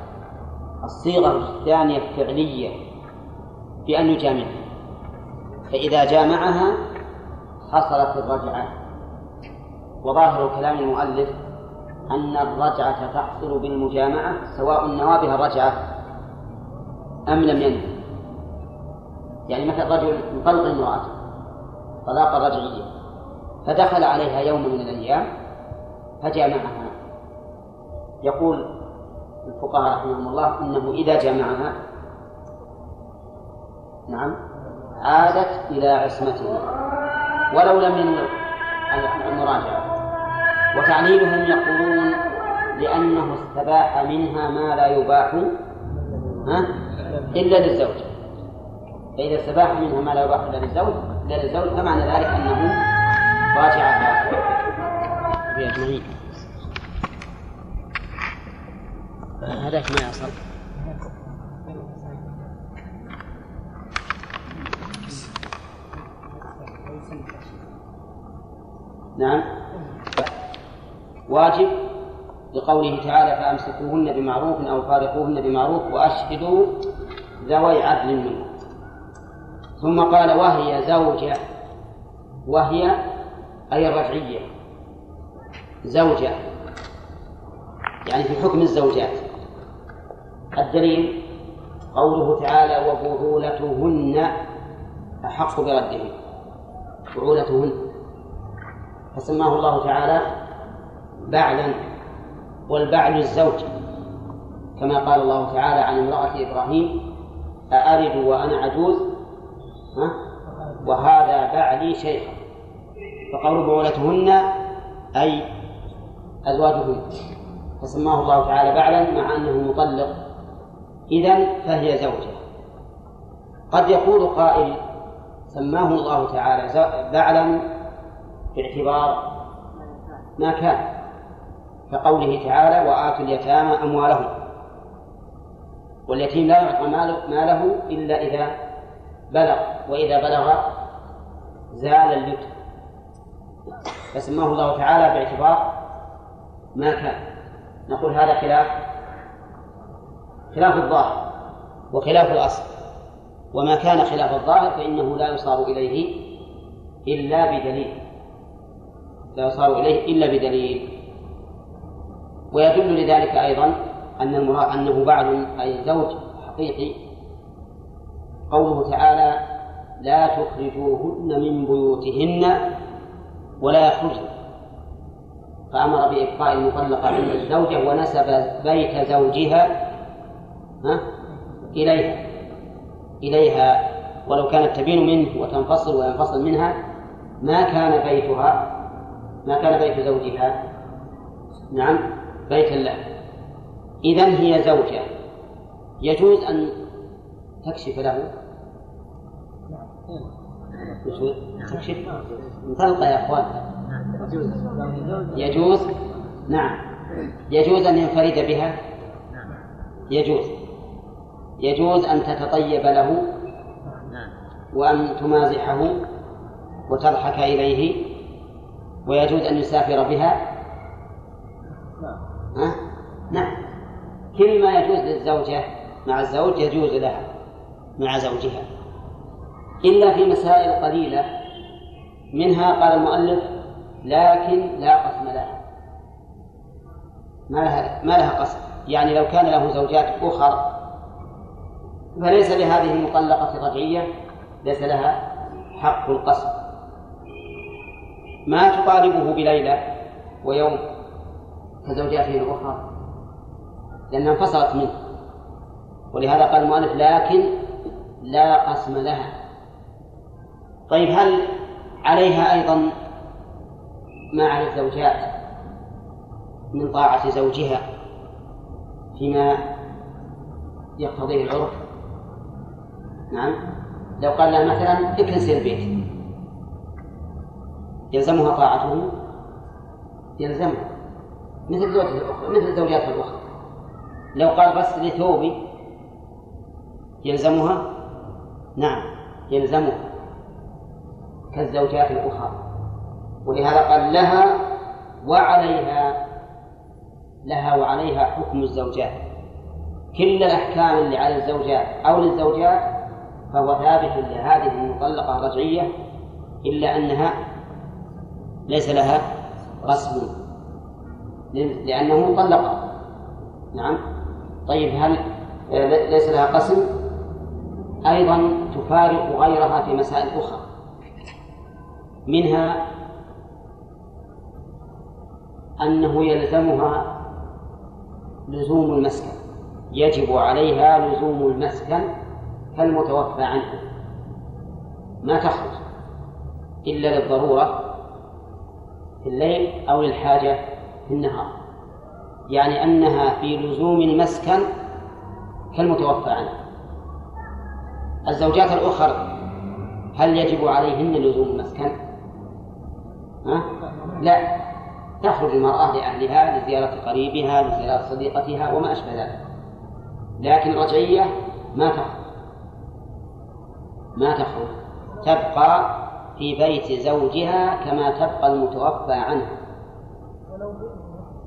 الصيغة الثانية فعلية بأن يجامعها فإذا جامعها حصلت الرجعة. وظاهر كلام المؤلف أن الرجعة تحصل بالمجامعة سواء نوى بها الرجعة أم لم ينوي يعني مثل رجل يطلق امرأته طلاقا رجعيا فدخل عليها يوم من الأيام فجامعها يقول الفقهاء رحمهم الله إنه إذا جامعها نعم عادت إلى عصمته ولو لم ينوي المراجعة. وتعليلهم يقولون لأنه استباح منها ما لا يباح ها؟ إلا للزوج. فإذا استباح منها ما لا يباح إلا للزوج إلا للزوج فمعنى ذلك أنه راجعها بأجمعين هذاك ما يصل نعم. واجب لقوله تعالى فأمسكوهن بمعروف أو فارقوهن بمعروف وأشهدوا ذوي عدل منكم. ثم قال وهي زوجة. وهي أي الرجعية. زوجة. يعني في حكم الزوجات. الدليل قوله تعالى وبعولتهن أحق برده بعولتهن. فسماه الله تعالى بعلا والبعل الزوج. كما قال الله تعالى عن امرأة إبراهيم أألد وأنا عجوز؟ ها؟ وهذا بعلي شيخا. فقول بعولتهن أي أزواجهن فسماه الله تعالى بعلا مع أنه مطلق. إذا فهي زوجة. قد يقول قائل سماه الله تعالى بعلا باعتبار ما كان كقوله تعالى وآتوا اليتامى أموالهم. واليتيم لا يعطى ماله إلا إذا بلغ وإذا بلغ زال اليتم فسماه الله تعالى باعتبار ما كان نقول هذا خلاف خلاف الظاهر وخلاف الأصل. وما كان خلاف الظاهر فإنه لا يصار إليه إلا بدليل. لا يصار إليه إلا بدليل. ويدل لذلك أيضا أن المراد أنه بعد أي زوج حقيقي. قوله تعالى لا تخرجوهن من بيوتهن ولا يخرجن فأمر بإبقاء المطلقة عند الزوجة ونسب بيت زوجها ها؟ إليها. إليها. ولو كانت تبين منه وتنفصل وينفصل منها ما كان بيتها ما كان بيت زوجها. نعم. بيتا له. إذا هي زوجة. يجوز أن تكشف له؟ تكشف؟ انطلق يا أخوان. يجوز؟ نعم. يجوز أن ينفرد بها؟ يجوز. يجوز أن تتطيب له وأن تمازحه وتضحك إليه ويجوز أن يسافر بها؟ ها؟ نعم. كل ما يجوز للزوجة مع الزوج يجوز لها مع زوجها. إلا في مسائل قليلة منها قال المؤلف لكن لا قسم لها. ما لها ما لها قسم. يعني لو كان له زوجات أخر فليس لهذه المطلقة الرجعية ليس لها حق القسم. ما تطالبه بليلة ويوم كزوجاته الأخرى؟ لأنها انفصلت منه. ولهذا قال المؤلف لكن لا قسم لها. طيب هل عليها أيضا ما على الزوجات من طاعة زوجها فيما يقتضيه العرف. نعم. لو قال لها مثلا اكنسي البيت. يلزمها طاعته؟ يلزمها. مثل زوجته الأخرى مثل زوجاتها الأخرى. لو قال بس لثوبي يلزمها؟ نعم يلزمها. كالزوجات الأخرى. ولهذا قال لها وعليها لها وعليها حكم الزوجات. كل الأحكام اللي على الزوجات أو للزوجات فهو ثابت لهذه المطلقة الرجعية إلا أنها ليس لها غصب لأنه مطلقة. نعم. طيب هل ليس لها قسم؟ أيضا تفارق غيرها في مسائل أخرى. منها أنه يلزمها لزوم المسكن يجب عليها لزوم المسكن كالمتوفى عنه ما تخرج إلا للضرورة في الليل أو للحاجة في النهار يعني أنها في لزوم المسكن كالمتوفى عنه الزوجات الأخر هل يجب عليهن لزوم المسكن؟ ها؟ لا تخرج المرأة لأهلها لزيارة قريبها لزيارة صديقتها وما أشبه ذلك. لكن الرجعية ما تخرج. ما تخرج. تبقى في بيت زوجها كما تبقى المتوفى عنها.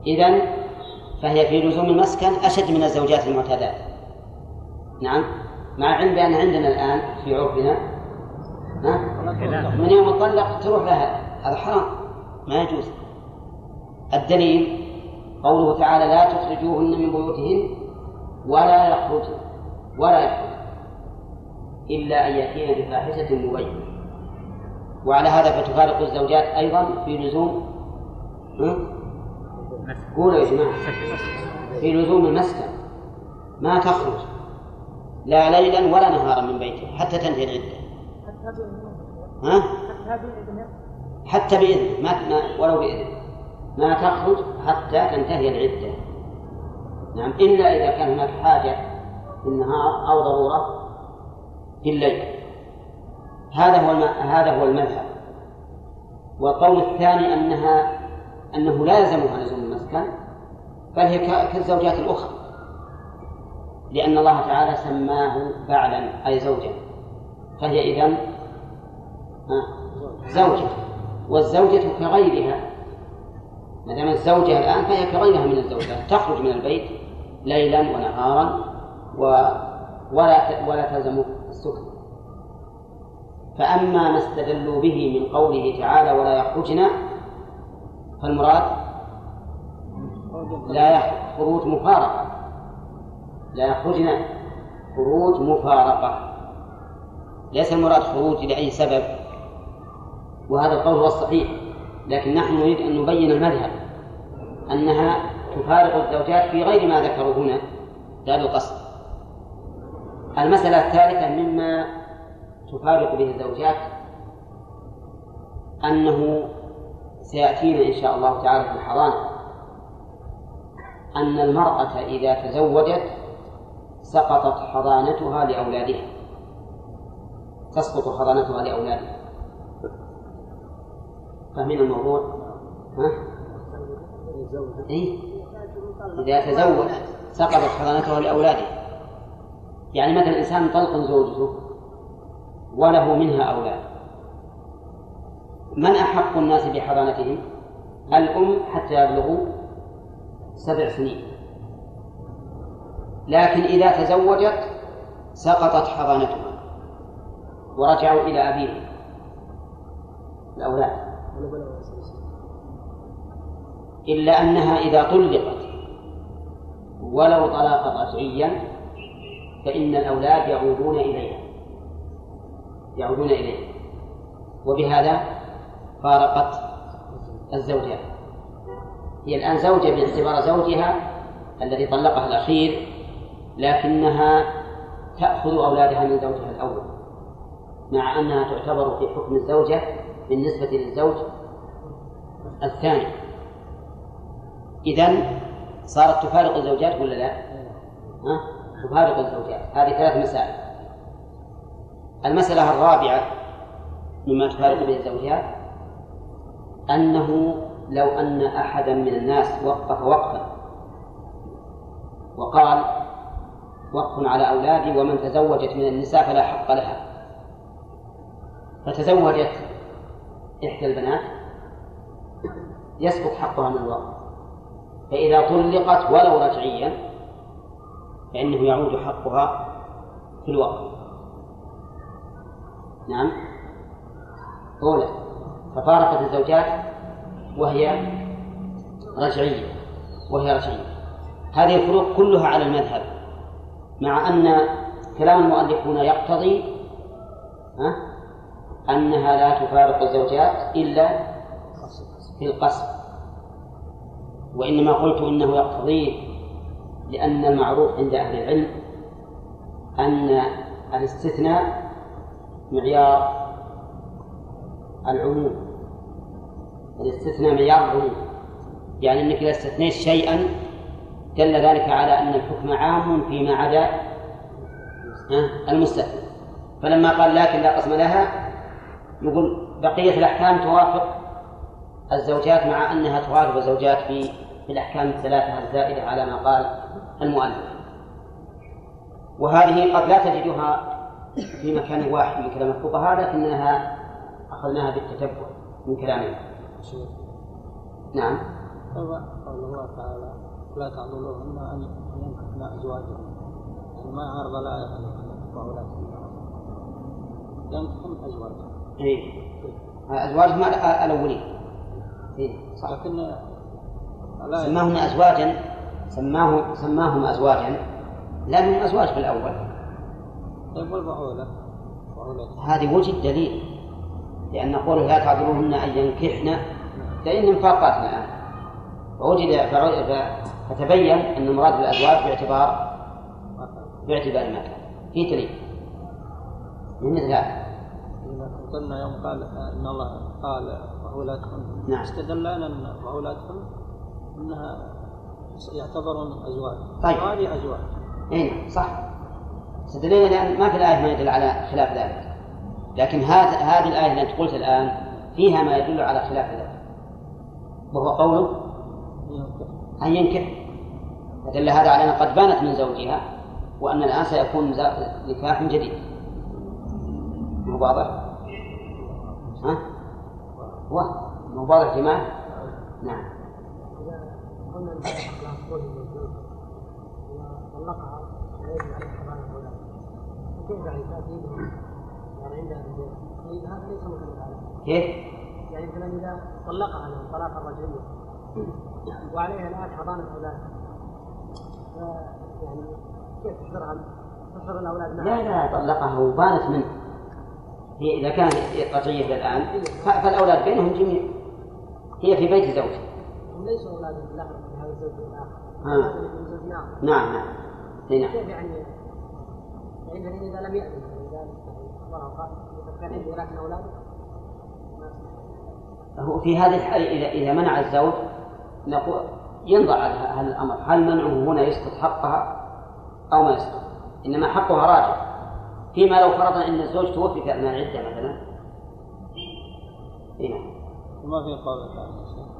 إذن فهي في لزوم المسكن أشد من الزوجات المعتادات. نعم. مع علم بأن عندنا الآن في عرفنا؟ من يوم الطلق تروح لها. هذا حرام. ما يجوز. الدليل قوله تعالى لا تخرجوهن من بيوتهن ولا يخرجن ولا يخرجن إلا أن يأتين بفاحشة مبينة. وعلى هذا فتفارق الزوجات أيضا في لزوم قولوا يا جماعة. في لزوم المسكن. ما تخرج. لا ليلا ولا نهارا من بيته حتى تنتهي العدة. ها؟ حتى بإذنه ما, ما ولو بإذنه ما تخرج حتى تنتهي العدة. نعم إلا إذا كان هناك حاجة في النهار أو ضرورة في الليل. هذا هو هذا هو المذهب. والقول الثاني أنها أنه لا يلزمها لزوم المسكن بل هي كالزوجات الأخرى. لأن الله تعالى سماه بعلا أي زوجا. فهي إذن زوجة. والزوجة كغيرها ما دام الزوجة الآن فهي كغيرها من الزوجات تخرج من البيت ليلا ونهارا و ولا ولا تلزم السكن. فأما ما استدلوا به من قوله تعالى ولا يخرجن فالمراد لا خروج مفارقة. لا يخرجن خروج مفارقة. ليس المراد خروج لأي سبب. وهذا القول هو الصحيح. لكن نحن نريد أن نبين المذهب أنها تفارق الزوجات في غير ما ذكروا هنا لا بالقصد المسألة الثالثة مما تفارق به الزوجات أنه سيأتينا إن شاء الله تعالى في الحضانة. أن المرأة إذا تزوجت سقطت حضانتها لأولادها. تسقط حضانتها لأولادها. فاهمين الموضوع؟ ها؟ إيه؟ إذا تزوجت سقطت حضانتها لأولادها يعني مثلا إنسان طلق زوجته وله منها أولاد من أحق الناس بحضانتهم؟ الأم حتى يبلغوا سبع سنين لكن إذا تزوجت سقطت حضانتها ورجعوا إلى أبيهم الأولاد إلا أنها إذا طلقت ولو طلاقا رجعيا فإن الأولاد يعودون إليها. يعودون إليها. وبهذا فارقت الزوجات هي الآن زوجة باعتبار زوجها الذي طلقها الأخير لكنها تأخذ أولادها من زوجها الأول مع أنها تعتبر في حكم الزوجة بالنسبة للزوج الثاني. إذن صارت تفارق الزوجات ولا لا؟ ها؟ تفارق الزوجات. هذه ثلاث مسائل. المسألة الرابعة مما تفارق به الزوجات أنه لو أن أحدا من الناس وقف وقفا وقال وقف على أولادي ومن تزوجت من النساء فلا حق لها. فتزوجت إحدى البنات يسقط حقها من الوقف فإذا طلقت ولو رجعيا فإنه يعود حقها في الوقف نعم. أولى ففارقت الزوجات وهي رجعية وهي رجعية. هذه الفروق كلها على المذهب مع أن كلام المؤلف هنا يقتضي أنها لا تفارق الزوجات إلا في القصر وإنما قلت إنه يقتضيه لأن المعروف عند أهل العلم أن الاستثناء معيار العموم. الاستثناء معيار العموم. يعني أنك إذا استثنيت شيئا دل ذلك على أن الحكم عام فيما عدا المستثنى. فلما قال لكن لا قسم لها نقول بقية الأحكام توافق الزوجات مع أنها توافق الزوجات في الأحكام الثلاثة الزائدة على ما قال المؤلف. وهذه قد لا تجدها في مكان واحد من كلام الفقهاء لكنها أخذناها بالتتبع من كلامهم نعم. قول الله تعالى لا تعضلوهن أن ينكحن أزواجهن يعني ما عرض الآية وأولاد ينكحن أزواجهن إيه أزواجهم الأولين. إيه. صح لكن سماهم أزواجا سماه سماهم أزواجا لأنهم أزواج في الأول. طيب والبعولة هذه وجد دليل لأن قوله لا تعذروهن أن ينكحن فإنهم فاقات الآن. فوجد فتبين أن المراد بالأزواج باعتبار باعتبار ما كان في دليل. من مثل هذا قلنا يوم قال إن الله قال وأولادهن نعم. استدل أن وأولادهن إنها يعتبرون أزواج. طيب. وهذه أزواج. اي نعم صح. استدلينا لأن ما في الآية ما يدل على خلاف ذلك. لكن هذا هذه الآية التي قلت الآن فيها ما يدل على خلاف ذلك. وهو قوله أن ينكح فدل هذا على قد بانت من زوجها وأن الآن سيكون نكاح جديد. مو واضح؟ ها؟ هو مو واضح جماعة؟ نعم طلقها كيف يعني تأتي يعني عندها هذا ليس كيف؟ يعني مثلا إذا طلقها من طلاق الرجعية وعليها الآن حضانة أولاد يعني كيف تحضرها تحضر الأولاد لا لا طلقها وبانت منه هي إذا كانت رجعية الآن فالأولاد بينهم جميع. هي في بيت زوجها. ليسوا أولاد له هذا الزوج الآخر. نعم نعم. نعم. كيف يعني؟ يعني إذا لم يأتي إذا كان عنده لكن أولاده. هو في هذه الحالة إذا إذا منع الزوج نقول ينظر على هذا الأمر. هل منعه هنا يسقط حقها أو ما يسقط؟ إنما حقها راجع. فيما لو فرضنا أن الزوج توفي في أثناء العدة مثلا. إيه ما في قول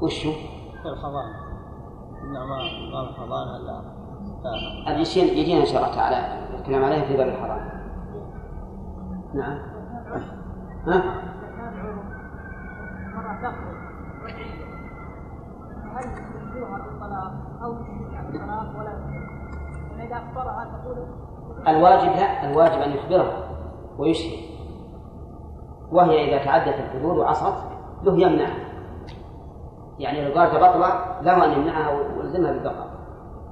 وشو؟ في الحضانة إنما ما الحضانة إلا هذا يجينا إن شاء الله تعالى. الكلام عليه في باب الحضانة نعم. ها؟ هل بالطلاق بالطلاق ولا إذا أخبرها تقول الواجب لا الواجب أن يخبرها ويشهد. وهي إذا تعدت الحدود وعصت له يمنعها. يعني لو قالت بطلة له أن يمنعها ويلزمها بالبقاء.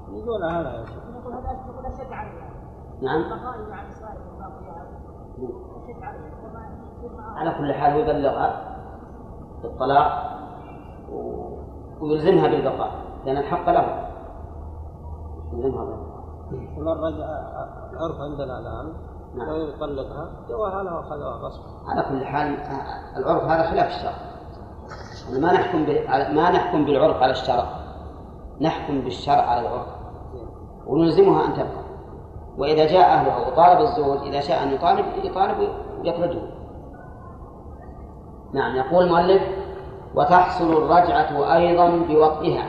يقول هذا. يا شيخ يقول هذا يقول أشد عليها. نعم. على كل حال يبلغها بالطلاق ويلزمها بالبقاء لأن الحق له. يلزمها بالبقاء. العرف عندنا الآن نعم. لو يطلقها جواها له وخذها غصب على كل حال العرف هذا خلاف الشرع. ما نحكم ما نحكم بالعرف على الشرع. نحكم بالشرع على العرف. ونلزمها أن تبقى. وإذا جاء أهلها وطالب الزوج إذا شاء أن يطالب يطالب ويخرجه نعم يقول المؤلف وتحصل الرجعة أيضا بوطئها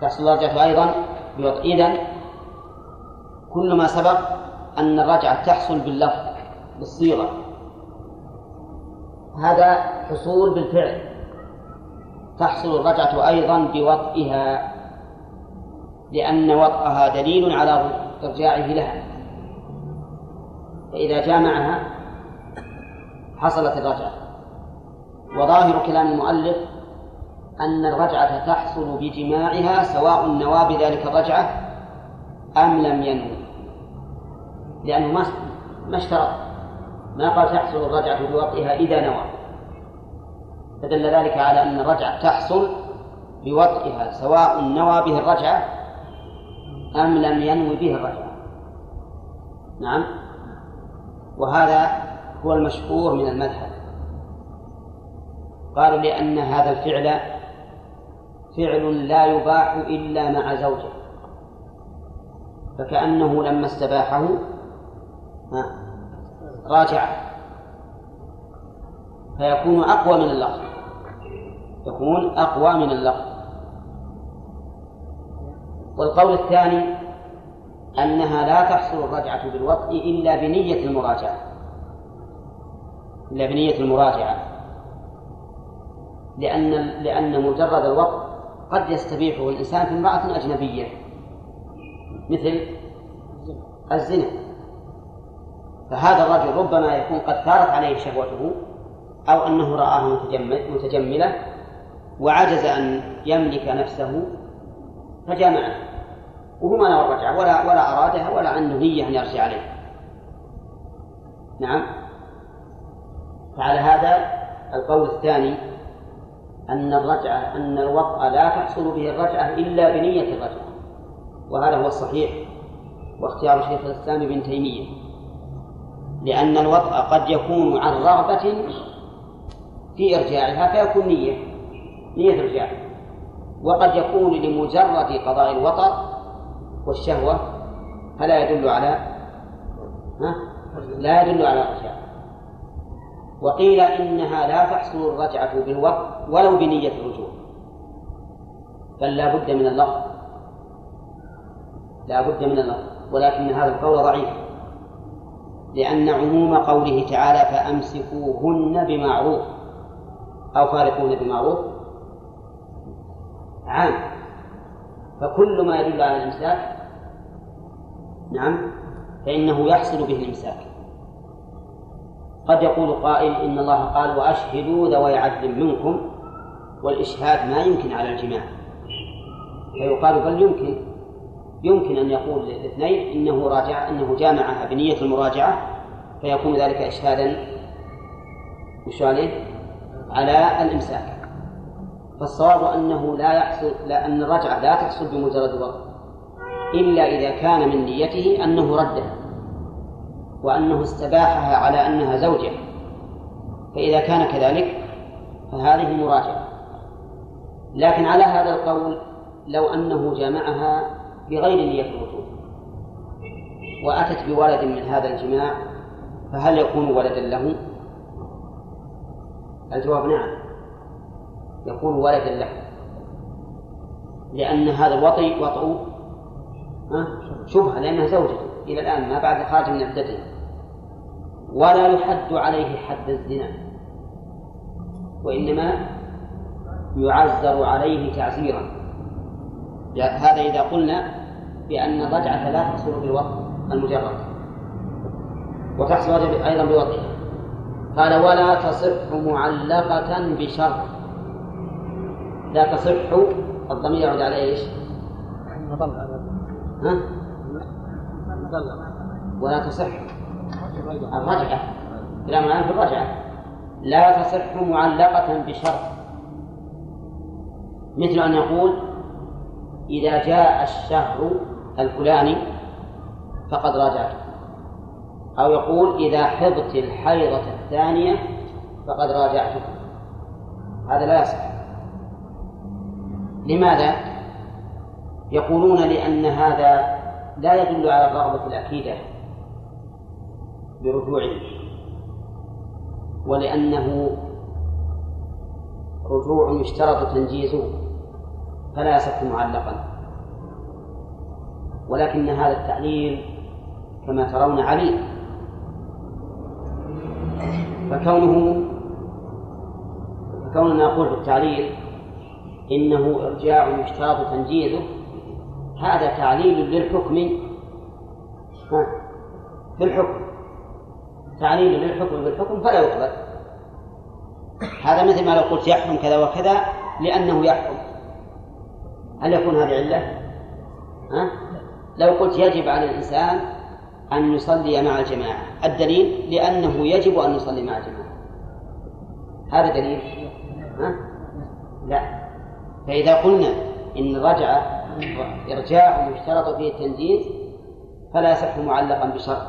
تحصل الرجعة أيضا بوطئ إذن كل ما سبق أن الرجعة تحصل باللفظ بالصيغة. هذا حصول بالفعل. تحصل الرجعة أيضا بوطئها لأن وطئها دليل على إرجاعه لها. فإذا جامعها حصلت الرجعة. وظاهر كلام المؤلف أن الرجعة تحصل بجماعها سواء نوى بذلك الرجعة أم لم ينوي لأنه ما ما اشترط. ما قال تحصل الرجعة بوطئها إذا نوى. فدل ذلك على أن الرجعة تحصل بوطئها سواء نوى به الرجعة أم لم ينوي به الرجعة. نعم. وهذا هو المشهور من المذهب. قالوا لأن هذا الفعل فعل لا يباح إلا مع زوجه. فكأنه لما استباحه راجع. فيكون أقوى من اللفظ يكون أقوى من اللفظ والقول الثاني أنها لا تحصل الرجعة بالوطء إلا بنية المراجعة. إلا بنية المراجعة. لأن لأن مجرد الوطء قد يستبيحه الإنسان في امرأة أجنبية. مثل الزنا. فهذا الرجل ربما يكون قد ثارت عليه شهوته أو أنه رآها متجملة وعجز أن يملك نفسه فجامعه. وهو ما نوى الرجعة ولا ولا أرادها ولا عنده نية أن يرجع عليه. نعم. فعلى هذا القول الثاني أن الرجعة أن الوطأ لا تحصل به الرجعة إلا بنية الرجعة. وهذا هو الصحيح واختيار شيخ الإسلام ابن تيمية. لأن الوطأ قد يكون عن رغبة في إرجاعها فيكون نية نية إرجاع. وقد يكون لمجرد قضاء الوطأ والشهوة فلا يدل على ها؟ لا يدل على الرجاع وقيل إنها لا تحصل الرجعة بالوقت ولو بنية الرجوع. بل لا بد من اللفظ. لا بد من اللفظ. ولكن هذا القول ضعيف. لأن عموم قوله تعالى فأمسكوهن بمعروف. أو فارقوهن بمعروف. عام. فكل ما يدل على الإمساك. نعم. فإنه يحصل به الإمساك. قد يقول قائل إن الله قال وأشهدوا ذوي عدل منكم والإشهاد ما يمكن على الجماع. فيقال بل يمكن. يمكن أن يقول الاثنين إنه راجع إنه جامعها بنية المراجعة فيكون ذلك إشهادا وش عليه؟ على الإمساك فالصواب أنه لا يحصل لا أن الرجعة لا تحصل بمجرد الوقت إلا إذا كان من نيته أنه ردها وأنه استباحها على أنها زوجة فإذا كان كذلك فهذه مراجعة لكن على هذا القول لو أنه جامعها بغير نية الوجود. وأتت بولد من هذا الجماع فهل يكون ولدا له؟ الجواب نعم. يكون ولدا له. لأن هذا الوطي وطئ شبهة لأنها زوجته إلى الآن ما بعد خارج من عدته ولا يحد عليه حد الزنا. وإنما يعزر عليه تعزيرا هذا إذا قلنا بأن الرجعة لا تحصل بالوقت المجرد. وتحصل أيضا بوضعها. قال ولا تصح معلقة بشرط. لا تصح الضمير يعود على إيش؟ ها؟ ولا تصح الرجعة. لا معنى في الرجعة. لا تصح معلقة بشرط. مثل أن يقول إذا جاء الشهر الفلاني فقد راجعته أو يقول إذا حضت الحيضة الثانية فقد راجعته هذا لا يصح. لماذا؟ يقولون لأن هذا لا يدل على الرغبة الأكيدة برجوعه ولأنه رجوع يشترط تنجيزه. فلا يصح معلقا. ولكن هذا التعليل كما ترون عليل. فكونه فكوننا نقول في التعليل إنه إرجاع يشترط تنجيزه هذا تعليل للحكم. بالحكم تعليل للحكم بالحكم فلا يقبل. هذا مثل ما لو قلت يحرم كذا وكذا لأنه يحرم هل يكون هذه علة؟ ها؟ لو قلت يجب على الإنسان أن يصلي مع الجماعة الدليل لأنه يجب أن يصلي مع الجماعة هذا دليل ها؟ لا فإذا قلنا إن رجع إرجاع يشترط فيه التنجيز فلا يصح معلقا بشرط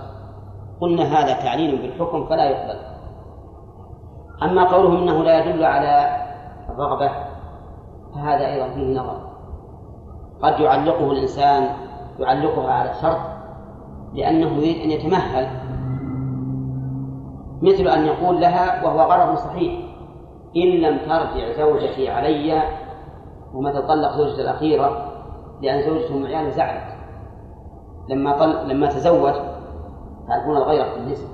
قلنا هذا تعليل بالحكم فلا يقبل أما قولهم إنه لا يدل على الرغبة فهذا أيضا فيه نظر قد يعلقه الإنسان يعلقها على شرط لأنه يريد أن يتمهل. مثل أن يقول لها وهو غرض صحيح إن لم ترجع زوجتي علي ومتى طلق زوجته الأخيرة؟ لأن زوجته معيان زعلت. لما طل... لما تزوج تعرفون الغيرة في النسب.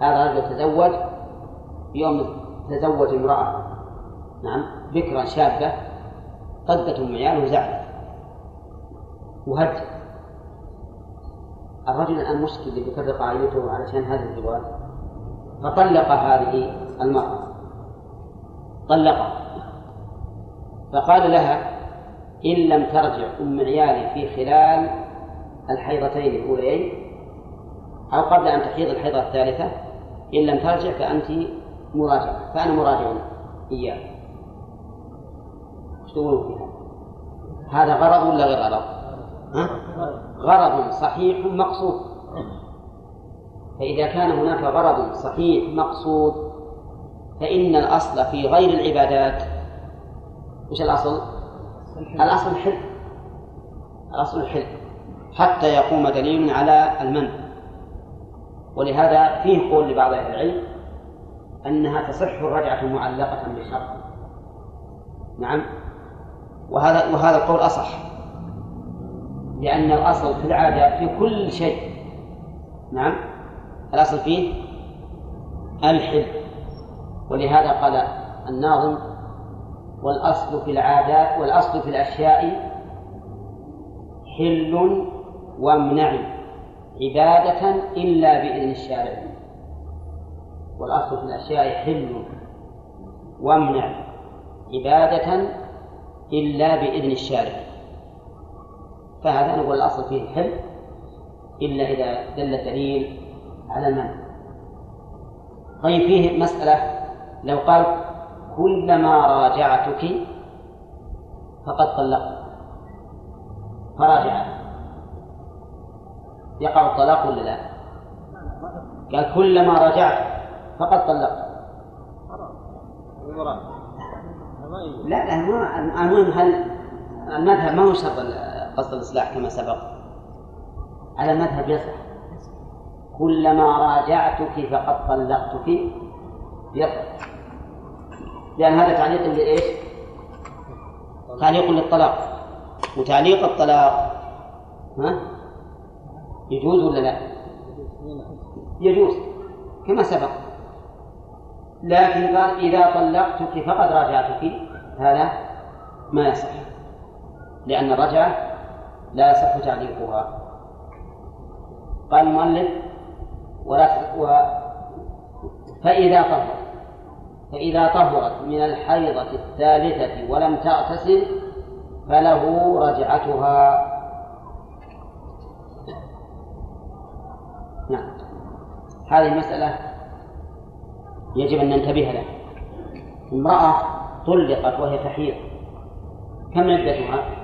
هذا رجل تزوج يوم تزوج امرأة نعم بكرا شابة طلقت أم عياله وزعلت وهج. الرجل الآن مشكل اللي بيفرق عائلته علشان هذا الزواج فطلق هذه المرأة. طلقها فقال لها إن لم ترجع أم عيالي في خلال الحيضتين الأوليين أو قبل أن تحيض الحيضة الثالثة إن لم ترجع فأنت مراجعة فأنا مراجع إياه إيش تقولون فيها؟ هذا غرض ولا غير غرض؟ غرض صحيح مقصود. فإذا كان هناك غرض صحيح مقصود فإن الأصل في غير العبادات. وش الأصل؟ الأصل الحل الأصل الحل حتى يقوم دليل على المنع. ولهذا فيه قول لبعض أهل العلم أنها تصح الرجعة معلقة بشرط. نعم؟ وهذا وهذا القول أصح. لأن الأصل في العادة في كل شيء. نعم؟ الأصل فيه الحل ولهذا قال الناظم والأصل في العادات والأصل في الأشياء حل وامنع عبادة إلا بإذن الشارع. والأصل في الأشياء حل وامنع عبادة إلا بإذن الشارع. فهذا نقول الأصل فيه الحل إلا إذا دل الدليل على المنع. طيب فيه مسألة. لو قال كلما راجعتك فقد طلقت. فراجعت. يقع الطلاق ولا لا؟ قال كلما راجعت فقد طلقت. لا لا المهم هل المذهب ما هو شرط قصد الإصلاح كما سبق. على المذهب يصح كلما راجعتك فقد طلقتك. يصح لأن هذا تعليق لإيش؟ تعليق للطلاق. وتعليق الطلاق ها؟ يجوز ولا لا؟ يجوز كما سبق. لكن قال إذا طلقتك فقد راجعتك. هذا ما يصح. لأن الرجعة لا يصح تعليقها. قال المؤلف ولا و فإذا طهر فإذا طهرت من الحيضة الثالثة ولم تغتسل فله رجعتها. نعم. هذه المسألة يجب أن ننتبه لها. امرأة طلقت وهي تحيض كم عدتها؟